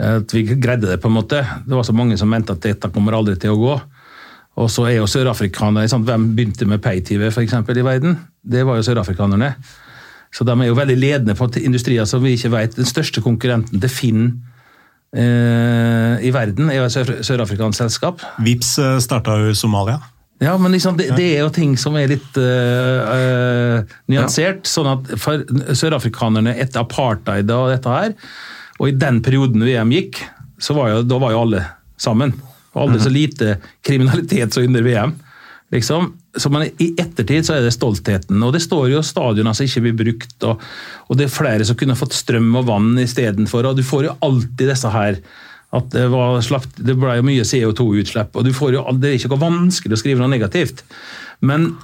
At vi greide det, på en måte. Det var så mange som mente at dette kommer aldri til å gå. Og så er jo sørafrikanere Hvem begynte med pay-TV i verden? Det var jo sørafrikanerne. Så de er jo veldig ledende på industrier som vi ikke vet. Den største konkurrenten til Finn Eh, i verden er jo et sørafrikansk selskap. Vips eh, starta jo i Somalia. Ja, men liksom, det, det, er jo ting som er litt uh, nyansert. Ja. sånn at For sørafrikanerne etter apartheid og dette her, og i den perioden VM gikk, så var jo, da var jo alle sammen. Og aldri så mhm. lite kriminalitet som under VM. liksom. Så man, I ettertid så er det stoltheten. og Det står jo stadioner som ikke blir brukt. Og, og, det er flere som kunne fått strøm og vann istedenfor. Og du får jo alltid disse her at det, var slapp, det ble jo mye CO2-utslipp. og du får jo, Det er ikke noe vanskelig å skrive noe negativt. Men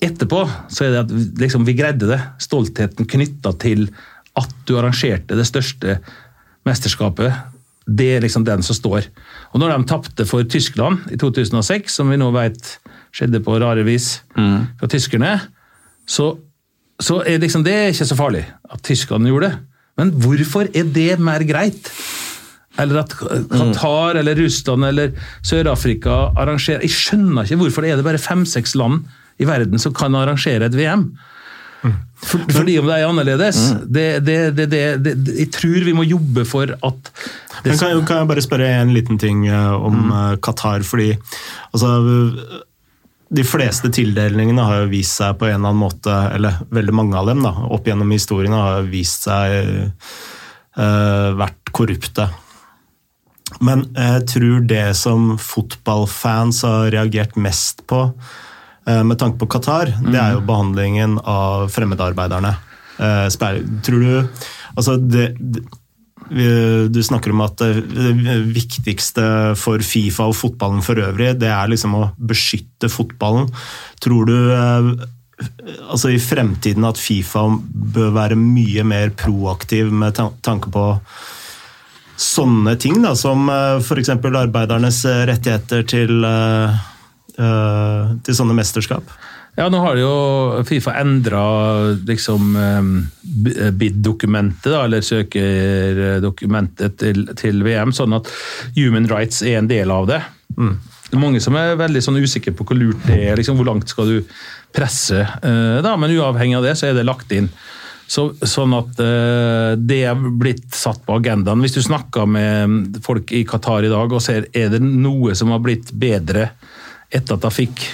etterpå så er det at liksom, vi greide det. Stoltheten knytta til at du arrangerte det største mesterskapet. Det er liksom den som står. Og når de tapte for Tyskland i 2006, som vi nå vet skjedde på rare vis mm. fra tyskerne, så, så er liksom, det ikke så farlig at tyskerne gjorde det. Men hvorfor er det mer greit? Eller at Qatar eller Russland eller Sør-Afrika arrangerer Jeg skjønner ikke hvorfor det er det bare fem-seks land i verden som kan arrangere et VM. For, fordi om det er annerledes. Mm. Det, det, det, jeg tror vi må jobbe for at kan, kan, jeg bare spørre en liten ting eh, om mm. Eh, Qatar? fordi altså, de fleste tildelingene har jo vist seg på en eller annen måte, eller veldig mange av dem da, opp gjennom historiene har vist seg uh, vært korrupte. Men jeg tror det som fotballfans har reagert mest på uh, med tanke på Qatar, det er jo mm. behandlingen av fremmedarbeiderne. Uh, tror du Altså, det, det du snakker om at det viktigste for Fifa og fotballen for øvrig, det er liksom å beskytte fotballen. Tror du eh, altså i fremtiden at Fifa bør være mye mer proaktiv med tanke på sånne ting, da, som eh, f.eks. arbeidernes rettigheter til, eh, til sånne mesterskap? Ja, nå har jo Fifa endra liksom bid-dokumentet, eller søkerdokumentet til, til, VM, sånn at human rights er en del av det. Mm. Det er mange som er veldig sånn usikre på hvor lurt det er. Liksom, hvor langt skal du presse? Da, men uavhengig av det, så er det lagt inn. Så, sånn at uh, det er blitt satt på agendaen. Hvis du snakker med folk i Qatar i dag og ser er det noe som har blitt bedre etter at de fikk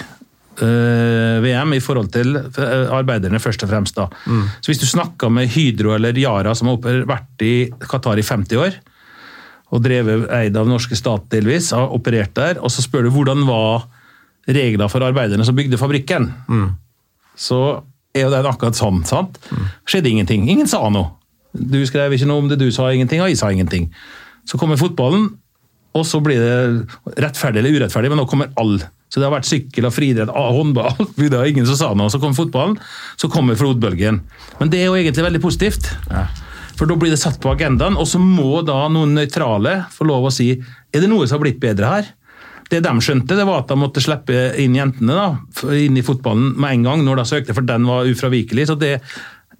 uh, VM i forhold til eh, arbeiderne, først og fremst. da. Mm. Så Hvis du snakker med Hydro eller Yara, som har vært i Qatar i 50 år, og drevet eid av norske stat delvis, har operert der, og så spør du hvordan var reglene for arbeiderne som bygde fabrikken, mm. så er jo det akkurat sånn. sant? Skjedde ingenting. Ingen sa noe. Du skrev ikke noe om det, du sa ingenting, og jeg sa ingenting. Så kommer fotballen, og så blir det rettferdig eller urettferdig, men nå kommer alle så det har vært sykkel og friidrett, håndball Det er ingen som sa noe. Så kommer fotballen, så kommer flodbølgen. Men det er jo egentlig veldig positivt. Ja. For da blir det satt på agendaen, og så må da noen nøytrale få lov å si er det noe som har blitt bedre her. Det de skjønte, det var at de måtte slippe inn jentene da, inn i fotballen med en gang når de søkte, for den var ufravikelig. så det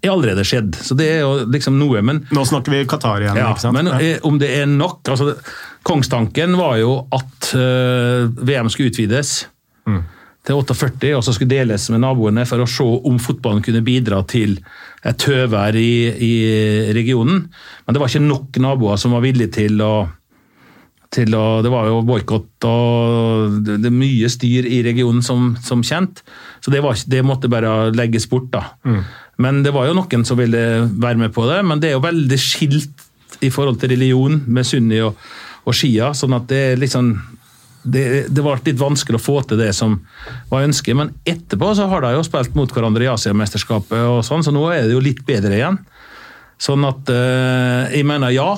er allerede skjedd. Så det er jo liksom noe, men Nå snakker vi Qatar igjen, ja, ikke sant? Men ja. om det er nok altså Kongstanken var jo at uh, VM skulle utvides mm. til 48, og så skulle deles med naboene for å se om fotballen kunne bidra til et tøvær i, i regionen. Men det var ikke nok naboer som var villige til å til å, det var jo boikott og det, det, er mye styr i regionen, som, som kjent. Så det, var, det, måtte bare legges bort. da. Mm. Men det var jo noen som ville være med på det. Men det er jo veldig skilt i forhold til religion med sunni og, og Shia. sånn at det er liksom det, det var litt vanskelig å få til det som var ønsket, men etterpå så har de jo spilt mot hverandre i Asiamesterskapet, og sånn, så nå er det jo litt bedre igjen. Sånn at eh, jeg mener ja,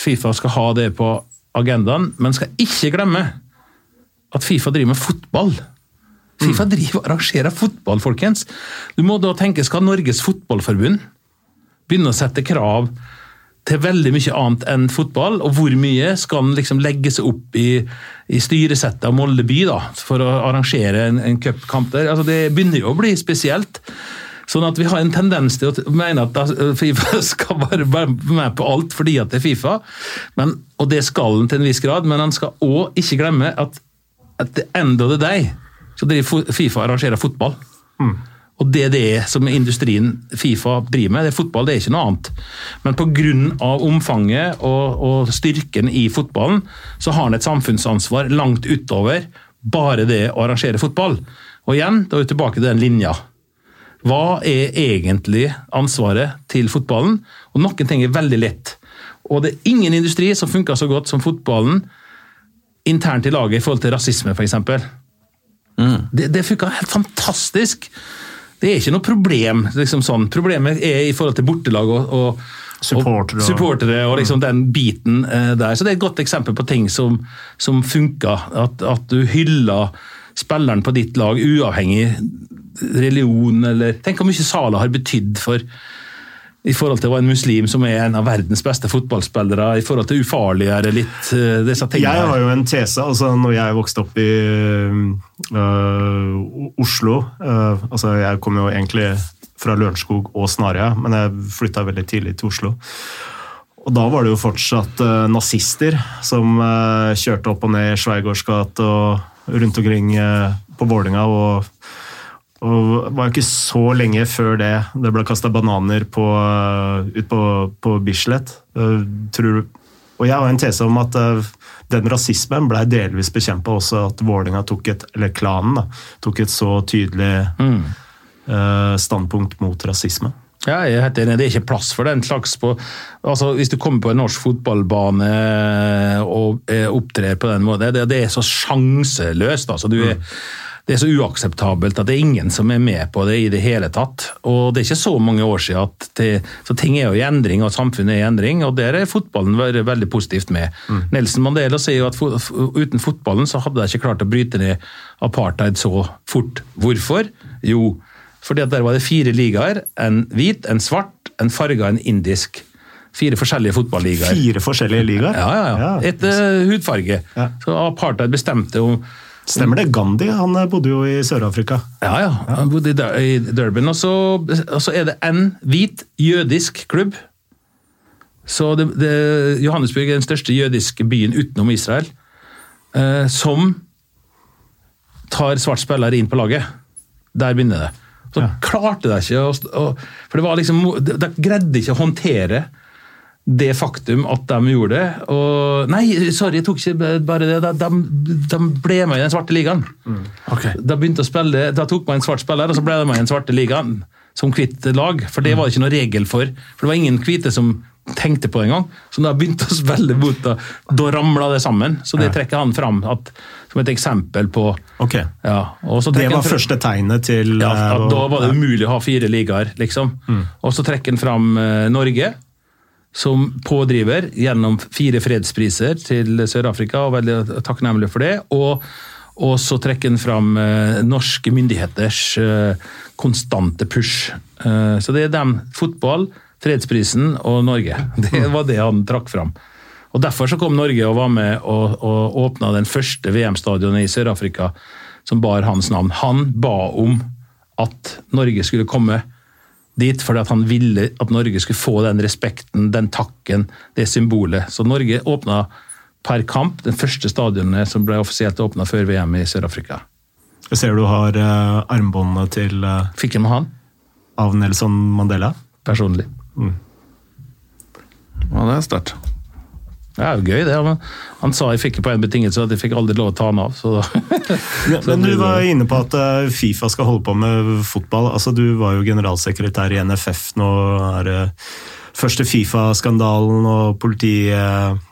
Fifa skal ha det på agendaen, men skal ikke glemme at Fifa driver med fotball. Fifa driver og arrangerer fotball, folkens. Du må da tenke, skal Norges Fotballforbund begynne å sette krav til veldig mye annet enn fotball, og hvor mye skal den liksom legge seg opp i, i styresettet av Molde by da, for å arrangere en, en cupkamp der? Altså, det begynner jo å bli spesielt. Sånn at vi har en tendens til å mene at Fifa skal bare være med på alt fordi at det er Fifa, men, og det skal den til en viss grad, men han skal òg ikke glemme at at the end of the day så driver Fifa arrangerer fotball. Mm. Og det er det som industrien Fifa driver med. Det er fotball, det er ikke noe annet. Men pga. omfanget og, og, styrken i fotballen, så har han et samfunnsansvar langt utover bare det å arrangere fotball. Og igjen, da er vi tilbake til den linja. Hva er egentlig ansvaret til fotballen? Og noen ting er veldig lett. Og det er ingen industri som funker så godt som fotballen internt i laget i forhold til rasisme, f.eks. Mm. Det, det funka helt fantastisk. Det er ikke noe problem. Liksom sånn. Problemet er i forhold til bortelag og, og Supportere. Og, supportere og liksom den biten eh, der. Så Det er et godt eksempel på ting som, som funka. At, at, du hyller spilleren på ditt lag uavhengig religion eller Tenk hvor mye Sala har betydd for i forhold til å være en muslim som er en av verdens beste fotballspillere, i forhold til ufarligere litt uh, disse tingene? Jeg har jo en tese. altså når jeg vokste opp i uh, Oslo uh, altså Jeg kom jo egentlig fra Lørenskog og Snarøya, men jeg flytta veldig tidlig til Oslo. Og Da var det jo fortsatt nazister som kjørte opp og ned Sveigårds gate og rundt omkring på Vålinga og og det var jo ikke så lenge før det det ble kasta bananer på, ut på, på Bislett. og jeg har en tese om at eh, den rasismen ble delvis bekjempa også at Vålinga tok et eller klanen da, tok et så tydelig mm. standpunkt mot rasisme. Ja, jeg er helt enig. Det er ikke plass for den slags på altså Hvis du kommer på en norsk fotballbane og opptrer på den måten, det, det er så sjanseløst. altså du er mm det er så uakseptabelt at det er ingen som er med på det i det hele tatt. Og det er ikke så mange år siden at det, så ting er jo i endring, og samfunnet er i endring, og der er fotballen veldig, veldig positivt med. Mm. Nelson Mandela sier jo at uten fotballen så hadde de ikke klart å bryte ned apartheid så fort. Hvorfor? Jo, fordi at der var det fire ligaer. En hvit, en svart, en farga, en indisk. Fire forskjellige fotballigaer. Fire forskjellige ligaer? Ja, ja. ja. Etter uh, hudfarge. Ja. Så apartheid bestemte om Stemmer det. Gandhi han eh, bodde jo i Sør-Afrika. Ja, ja. Han bodde i Durban. Og så, og så er det en hvit jødisk klubb. Så det, det, Johannesburg er den største jødiske byen utenom Israel. Eh, som tar svart spiller inn på laget. Der begynner det. Så ja. klarte de ikke å For det var liksom De greide ikke å håndtere det faktum at de gjorde det. Og Nei, sorry, jeg tok ikke bare det. De, de ble med i den svarte ligaen. Mm. Okay. Da begynte å spille, da tok man en svart spiller, og så ble de med i den svarte ligaen som hvitt lag. For det var det ikke noe regel for. For det var ingen hvite som tenkte på det engang. Så da begynte å spille mot da, da ramla det sammen. Så det trekker han fram at, som et eksempel på Ok. Ja, det var første tegnet til Ja, at da var det umulig å ha fire ligaer, liksom. Mm. Og så trekker han fram uh, Norge som pådriver gjennom fire fredspriser til Sør-Afrika, og veldig takknemlig for det. Og, og så trekker han fram eh, norske myndigheters eh, konstante push. Eh, så det er dem. Fotball, fredsprisen og Norge. Det var det han trakk fram. Og Derfor så kom Norge og var med og, og åpna den første VM-stadionet i Sør-Afrika som bar hans navn. Han ba om at Norge skulle komme dit fordi at han ville at Norge skulle få den respekten, den takken, det symbolet. Så Norge åpna per kamp den første stadionet som ble offisielt åpna før VM i Sør-Afrika. Jeg ser du har uh, armbåndene til uh, Fikk jeg med han? Av Nelson Mandela? Personlig. Mm. Ja, det er sterkt. Det er jo gøy, det. Men han sa jeg fikk på en betingelse at jeg fikk aldri lov å ta han av. Så men du var inne på at eh, Fifa skal holde på med fotball. Altså, du var jo generalsekretær i NFF. Nå er det første Fifa-skandalen og politiet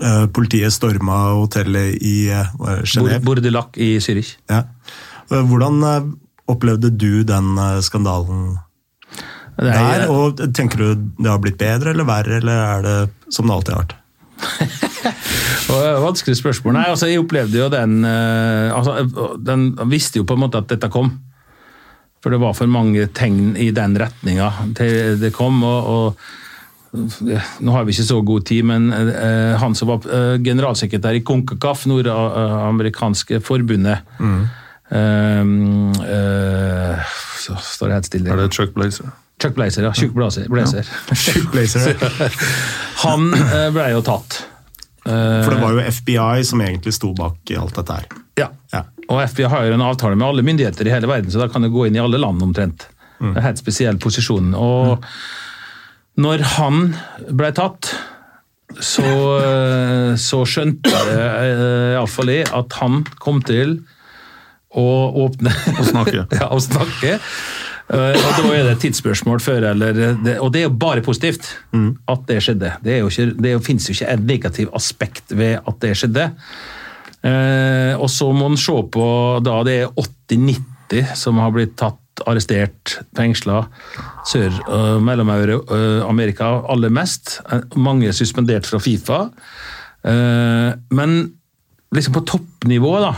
Eh, politiet storma hotellet i Genéve. Bordelac i Zürich. Ja. Hvordan opplevde du den skandalen er, der? Og tenker du det har blitt bedre eller verre, eller er det som det alltid har vært? Vanskelig spørsmål. Nei, altså, jeg opplevde jo den, altså, den visste jo på en måte at dette kom. For det var for mange tegn i den retninga det kom. og, og nå har vi ikke så god tid, men uh, han som var uh, generalsekretær i CONCACAF, nordamerikanske forbundet mm. uh, Så står det helt stille. Er det Chuck Blazer? Chuck Blazer, ja. Tjukk Blazer. Blazer. Ja. Han ble jo tatt. For det var jo FBI som egentlig sto bak alt dette her. Ja. ja. Og FBI har jo en avtale med alle myndigheter i hele verden, så da kan det gå inn i alle land omtrent. Mm. Det er helt spesiell posisjon. Og mm. Når han ble tatt, så, eh, så skjønte iallfall jeg at han kom til å åpne Å snakke. ja, å snakke. Uh, og Da er det et tidsspørsmål før eller det, Og det er jo bare positivt mm. at det skjedde. Det, er jo ikke, det finnes jo ikke et negativt aspekt ved at det skjedde. Eh, og så må en se på da det er 80-90 som har blitt tatt arrestert, fengsla. Sør- og Mellom-Amerika aller mest. Mange er suspendert fra Fifa. Eh, men liksom på toppnivå, da.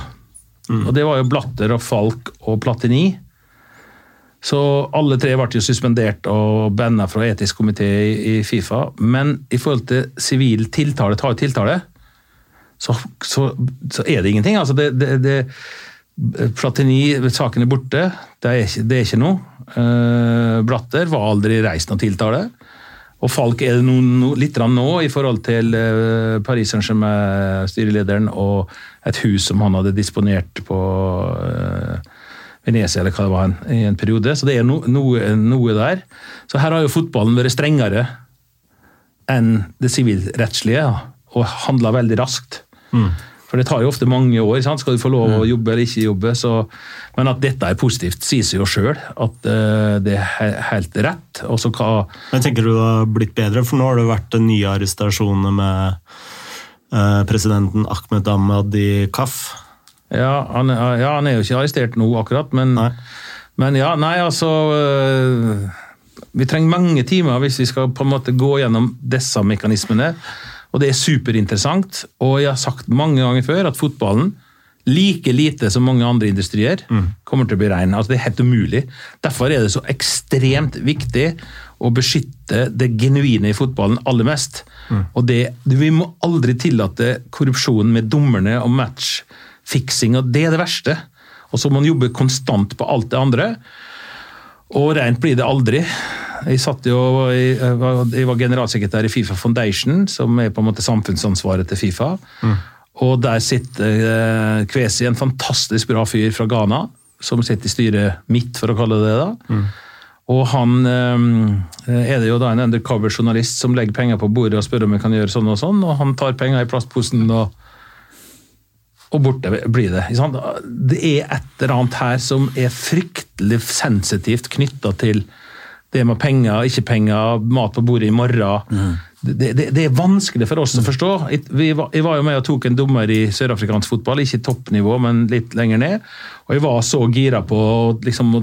Mm. Og det var jo Blatter og Falk og Platini. Så alle tre ble jo suspendert og banna fra etisk komité i Fifa. Men i forhold til sivil tiltale, ta tiltale, så, så, så, er det ingenting. Altså det, det, det Platini, saken er borte. Det er ikke, det er ikke noe. Uh, Blatter var aldri reist noe tiltale. Og Falk er det no, no, litt nå i forhold til uh, Paris Saint-Germain-styrelederen og et hus som han hadde disponert på uh, Venezia eller hva det var, i en periode. Så det er no, noe, noe, der. Så her har jo fotballen vært strengere enn det sivilrettslige, og handla veldig raskt. Mm. For det tar jo ofte mange år. Sant? Skal du få lov å mm. jobbe eller ikke jobbe? Så, men at dette er positivt, sier seg jo sjøl. At uh, det er helt rett. Hva, men Tenker du det har blitt bedre? For nå har det vært nye arrestasjoner med uh, presidenten Ahmed Ahmad i KAF. Ja han, ja, han er jo ikke arrestert nå, akkurat. Men, men ja, nei, altså uh, Vi trenger mange timer hvis vi skal på en måte gå gjennom disse mekanismene. Og det er superinteressant. Og jeg har sagt mange ganger før at fotballen, like lite som mange andre industrier, mm. kommer til å bli rein. Altså, det er helt umulig. Derfor er det så ekstremt viktig å beskytte det genuine i fotballen aller mest. Mm. Og det, Vi må aldri tillate korrupsjon med dommerne og matchfiksing, og det er det verste. Og så må man jobbe konstant på alt det andre. Og rent blir det aldri. Jeg, satt jo, jeg, var generalsekretær i Fifa Foundation, som er på en måte samfunnsansvaret til Fifa. Mm. Og der sitter eh, Kvesi, en fantastisk bra fyr fra Ghana, som sitter i styret mitt, for å kalle det det. da. Mm. Og han eh, er det jo da en undercover-journalist som legger penger på bordet og spør om jeg kan gjøre sånn og sånn, og han tar penger i plastposen og, og borte blir det. Det er et eller annet her som er fryktelig sensitivt knytta til det med penger, ikke penger, mat på bordet i morgen. Mm. Det, det, det, er vanskelig for oss å forstå. jeg var jo med og tok en dommer i sørafrikansk fotball, ikke toppnivå, men litt lenger ned. Og jeg var så gira på liksom,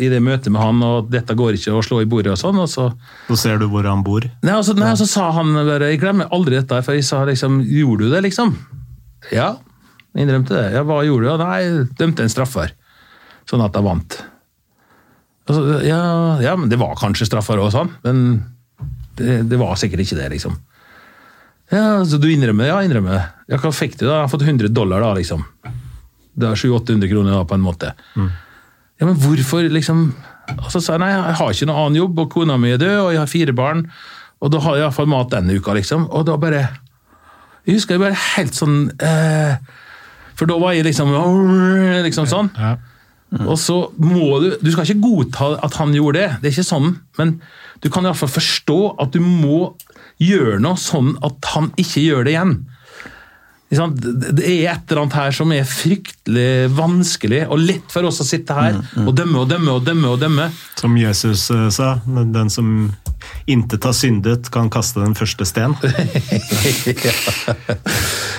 i det møtet med han, og dette går ikke å slå i bordet og sånn. og så... Så ser du hvor han bor? Nei, altså, nei, så sa han bare Jeg glemmer aldri dette, for jeg sa liksom Gjorde du det, liksom? Ja, innrømte det. Ja, hva gjorde du? Nei, dømte en straffer. Sånn at jeg vant. Så, ja, ja, men det var kanskje straffer òg, sånn. Men det, det, var sikkert ikke det, liksom. Ja, Så du innrømmer det? Ja, innrømmer det. Ja, hva fikk du, da? Jeg har fått 100 dollar, da, liksom. Det er 700-800 kroner, da, på en måte. Mm. Ja, men hvorfor, liksom Og så sa jeg nei, jeg har ikke noen annen jobb, og kona mi er død, og jeg har fire barn, og da har jeg iallfall mat denne uka, liksom. Og da bare Jeg husker jeg bare helt sånn eh, For da var jeg liksom Liksom sånn. Ja. Mm. Og så må Du du skal ikke godta at han gjorde det, det er ikke sånn, men du kan iallfall forstå at du må gjøre noe sånn at han ikke gjør det igjen. Det er et eller annet her som er fryktelig vanskelig, og lett for oss å sitte her mm, mm. og dømme og dømme og dømme. og dømme. Som Jesus uh, sa, den som intet har syndet, kan kaste den første sten. ja.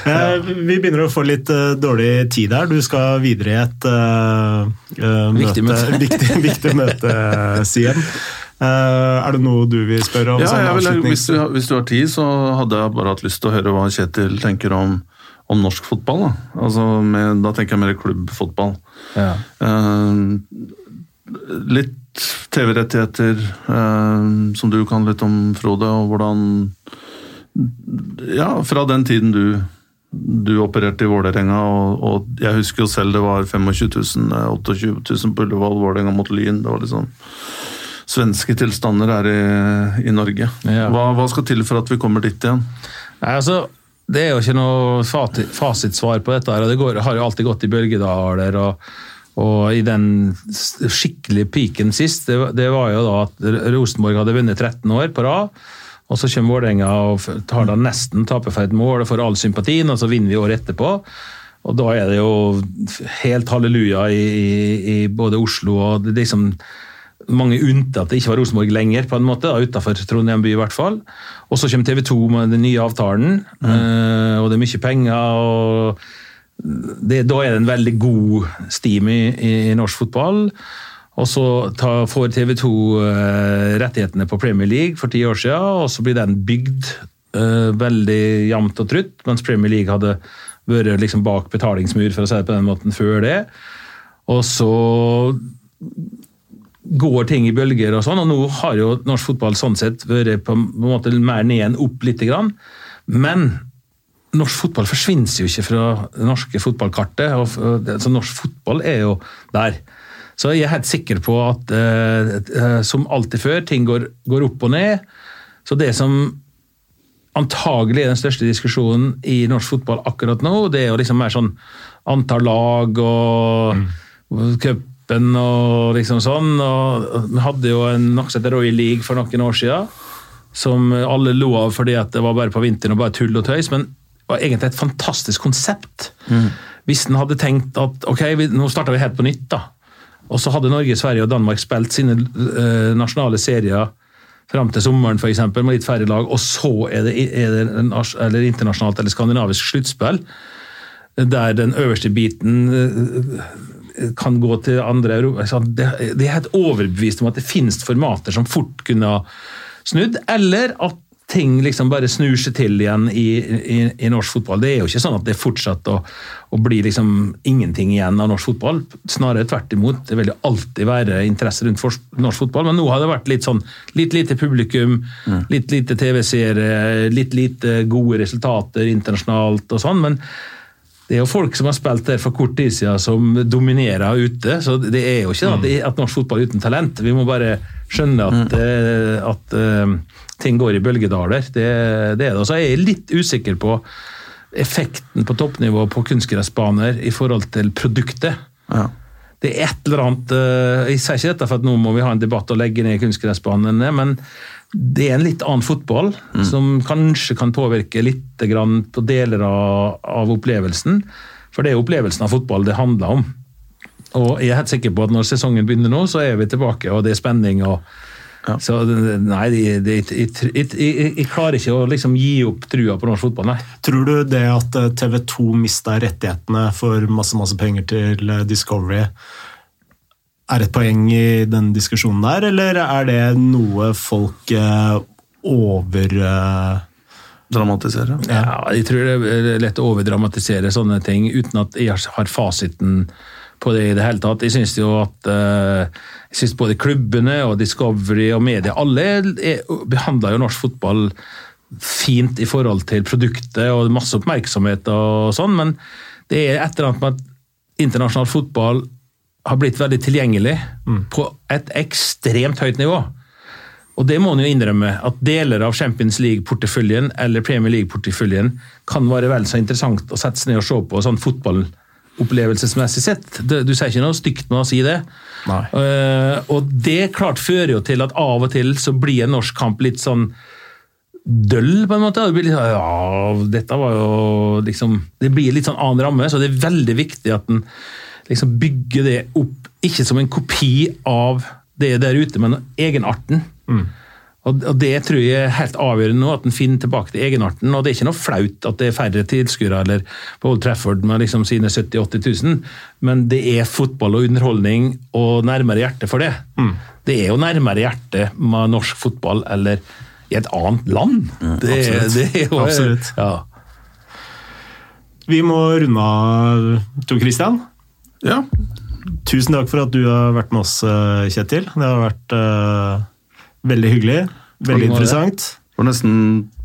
uh, vi begynner å få litt uh, dårlig tid her. Du skal videre i et viktig møte, møte. viktig, viktig møte, Siem. Uh, er det noe du vil spørre om? Ja, vil, hvis, du, hvis, du, har tid, så hadde jeg bare hatt lyst til å høre hva Kjetil tenker om om norsk fotball. Da, altså med, da tenker jeg mer klubbfotball. Ja. Uh, litt TV-rettigheter, uh, som du kan litt om, Frode, og hvordan Ja, fra den tiden du, du opererte i Vålerenga, og, og, jeg husker jo selv det var 25 000, 28 000 på Ullevål, Vålerenga mot Lyn. Det var liksom svenske tilstander her i, i Norge. Ja. Hva, hva, skal til for at vi kommer dit igjen? Nei, altså det er jo ikke noe fasitsvar på dette. her, og Det går, har jo alltid gått i bølgedaler. og, og i den skikkelige peaken sist, det, det, var jo da at Rosenborg hadde vunnet 13 år på rad. Og så kommer Vålerenga og tar da nesten taper mål og får all sympatien, og så vinner vi året etterpå. Og da er det jo helt halleluja i, i, i både Oslo og det liksom mange unnte at det ikke var Rosenborg lenger, på en måte, utenfor Trondheim by i hvert fall. Og så kommer TV 2 med den nye avtalen, mm. uh, og det er mye penger. og det, Da er det en veldig god steam i, i, i norsk fotball. Og så ta, får TV 2 uh, eh, rettighetene på Premier League for ti år siden, og så blir den bygd uh, veldig jevnt og trutt, mens Premier League hadde vært liksom bak betalingsmur, for å si det på den måten, før det. Og så går ting i bølger og sånn, og nå har jo norsk fotball sånn sett vært på en måte mer ned enn opp litt. Men norsk fotball forsvinner jo ikke fra det norske fotballkartet. og så Norsk fotball er jo der. Så jeg er helt sikker på at eh, som alltid før, ting går, går, opp og ned. Så det som antagelig er den største diskusjonen i norsk fotball akkurat nå, det er jo liksom mer sånn antall lag og mm. cup cupen og liksom sånn. og Vi hadde jo en heter Royal League for noen år siden, som alle lo av fordi at det var bare på vinteren og bare tull og tøys. men det var egentlig et fantastisk konsept. Mm. Hvis en hadde tenkt at ok, vi, nå starter vi helt på nytt, da. Og så hadde Norge, Sverige og Danmark spilt sine uh, nasjonale serier fram til sommeren eksempel, med litt færre lag, og så er det, er det en, eller internasjonalt eller skandinavisk sluttspill der den øverste biten uh, kan gå til andre Det er helt overbevist om at det finnes formater som fort kunne ha snudd, eller at ting liksom bare snur seg til igjen i, i, i, norsk fotball. Det er jo ikke sånn at det fortsetter å, å bli liksom ingenting igjen av norsk fotball. Snarere tvert imot. Det vil jo alltid være interesse rundt norsk fotball, men nå har det vært litt sånn litt lite publikum, mm. litt lite TV-seere, litt lite gode resultater internasjonalt og sånn. men det er jo folk som har spilt der for kort tid siden som dominerer ute. Så det er jo ikke at, mm. at norsk fotball er uten talent. Vi må bare skjønne at, mm. uh, at uh, ting går i bølgedaler. Det, det er det. Og så er jeg litt usikker på effekten på toppnivå på kunstgressbaner i forhold til produktet. Ja. Det er et eller annet uh, Jeg sier ikke dette for at nå må vi ha en debatt og legge ned kunstgressbanene, men det er en litt annen fotball, mm. som kanskje kan påvirke litt på deler av, av, opplevelsen. For det er opplevelsen av fotball det handler om. Og jeg er helt sikker på at når sesongen begynner nå, så er vi tilbake, og det er spenning. og ja. Så nei, jeg, klarer ikke å liksom gi opp trua på norsk fotball, nei. Tror du det at eh, TV 2 mista rettighetene for masse, masse penger til eh, Discovery, er et poeng i den diskusjonen der, eller er det noe folk eh, over Dramatisere? Ja, jeg tror det er lett å overdramatisere sånne ting uten at jeg har fasiten på det i det hele tatt. Jeg syns jo at uh, jeg synes både klubbene og Discovery og media, alle behandler jo norsk fotball fint i forhold til produktet og masse oppmerksomhet og sånn, men det er et eller annet med at internasjonal fotball har blitt veldig tilgjengelig mm. på et ekstremt høyt nivå. Og det må en jo innrømme, at deler av Champions League-porteføljen eller Premier League-porteføljen kan være vel så interessant å sette seg ned og se på sånn fotballopplevelsesmessig sett. Du, du sier ikke noe stygt med å si det. Uh, og det klart fører jo til at av og til så blir en norsk kamp litt sånn døll, på en måte. Det blir litt, sånn, ja, dette var jo liksom Det blir litt sånn annen ramme, så det er veldig viktig at en liksom bygger det opp, ikke som en kopi av det der ute, men egenarten. Mm. Og, og Det tror jeg er helt avgjørende nå, at en finner tilbake til egenarten. og Det er ikke noe flaut at det er færre tilskuere eller på Old Trafford med liksom sine 70 000-80 000, men det er fotball og underholdning og nærmere hjertet for det. Mm. Det er jo nærmere hjertet med norsk fotball eller i et annet land. Mm, det, det, er jo Absolutt. Ja. Vi må runde av, Tor Christian. Ja. Tusen takk for at du har vært med oss, eh, Kjetil. Det har vært uh, veldig hyggelig. Veldig interessant. Får nesten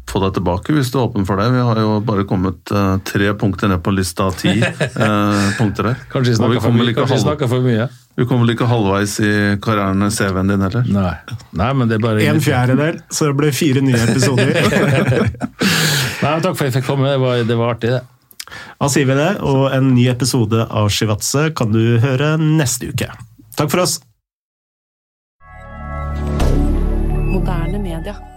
få deg tilbake hvis du er åpen for det. Vi har jo bare kommet uh, tre punkter ned på lista av ti uh, punkter her. Kanskje vi snakker for, mye? Vi kommer vel ikke halvveis i karrieren CV-en din heller? Nei. Nei, men det er bare... En fjerdedel, så det ble fire nye episoder. Nei, takk for at jeg fikk komme. Det var, det var artig, det. Da sier vi det, og en ny episode av Shivatse kan du høre neste uke. Takk for oss! Moderne media.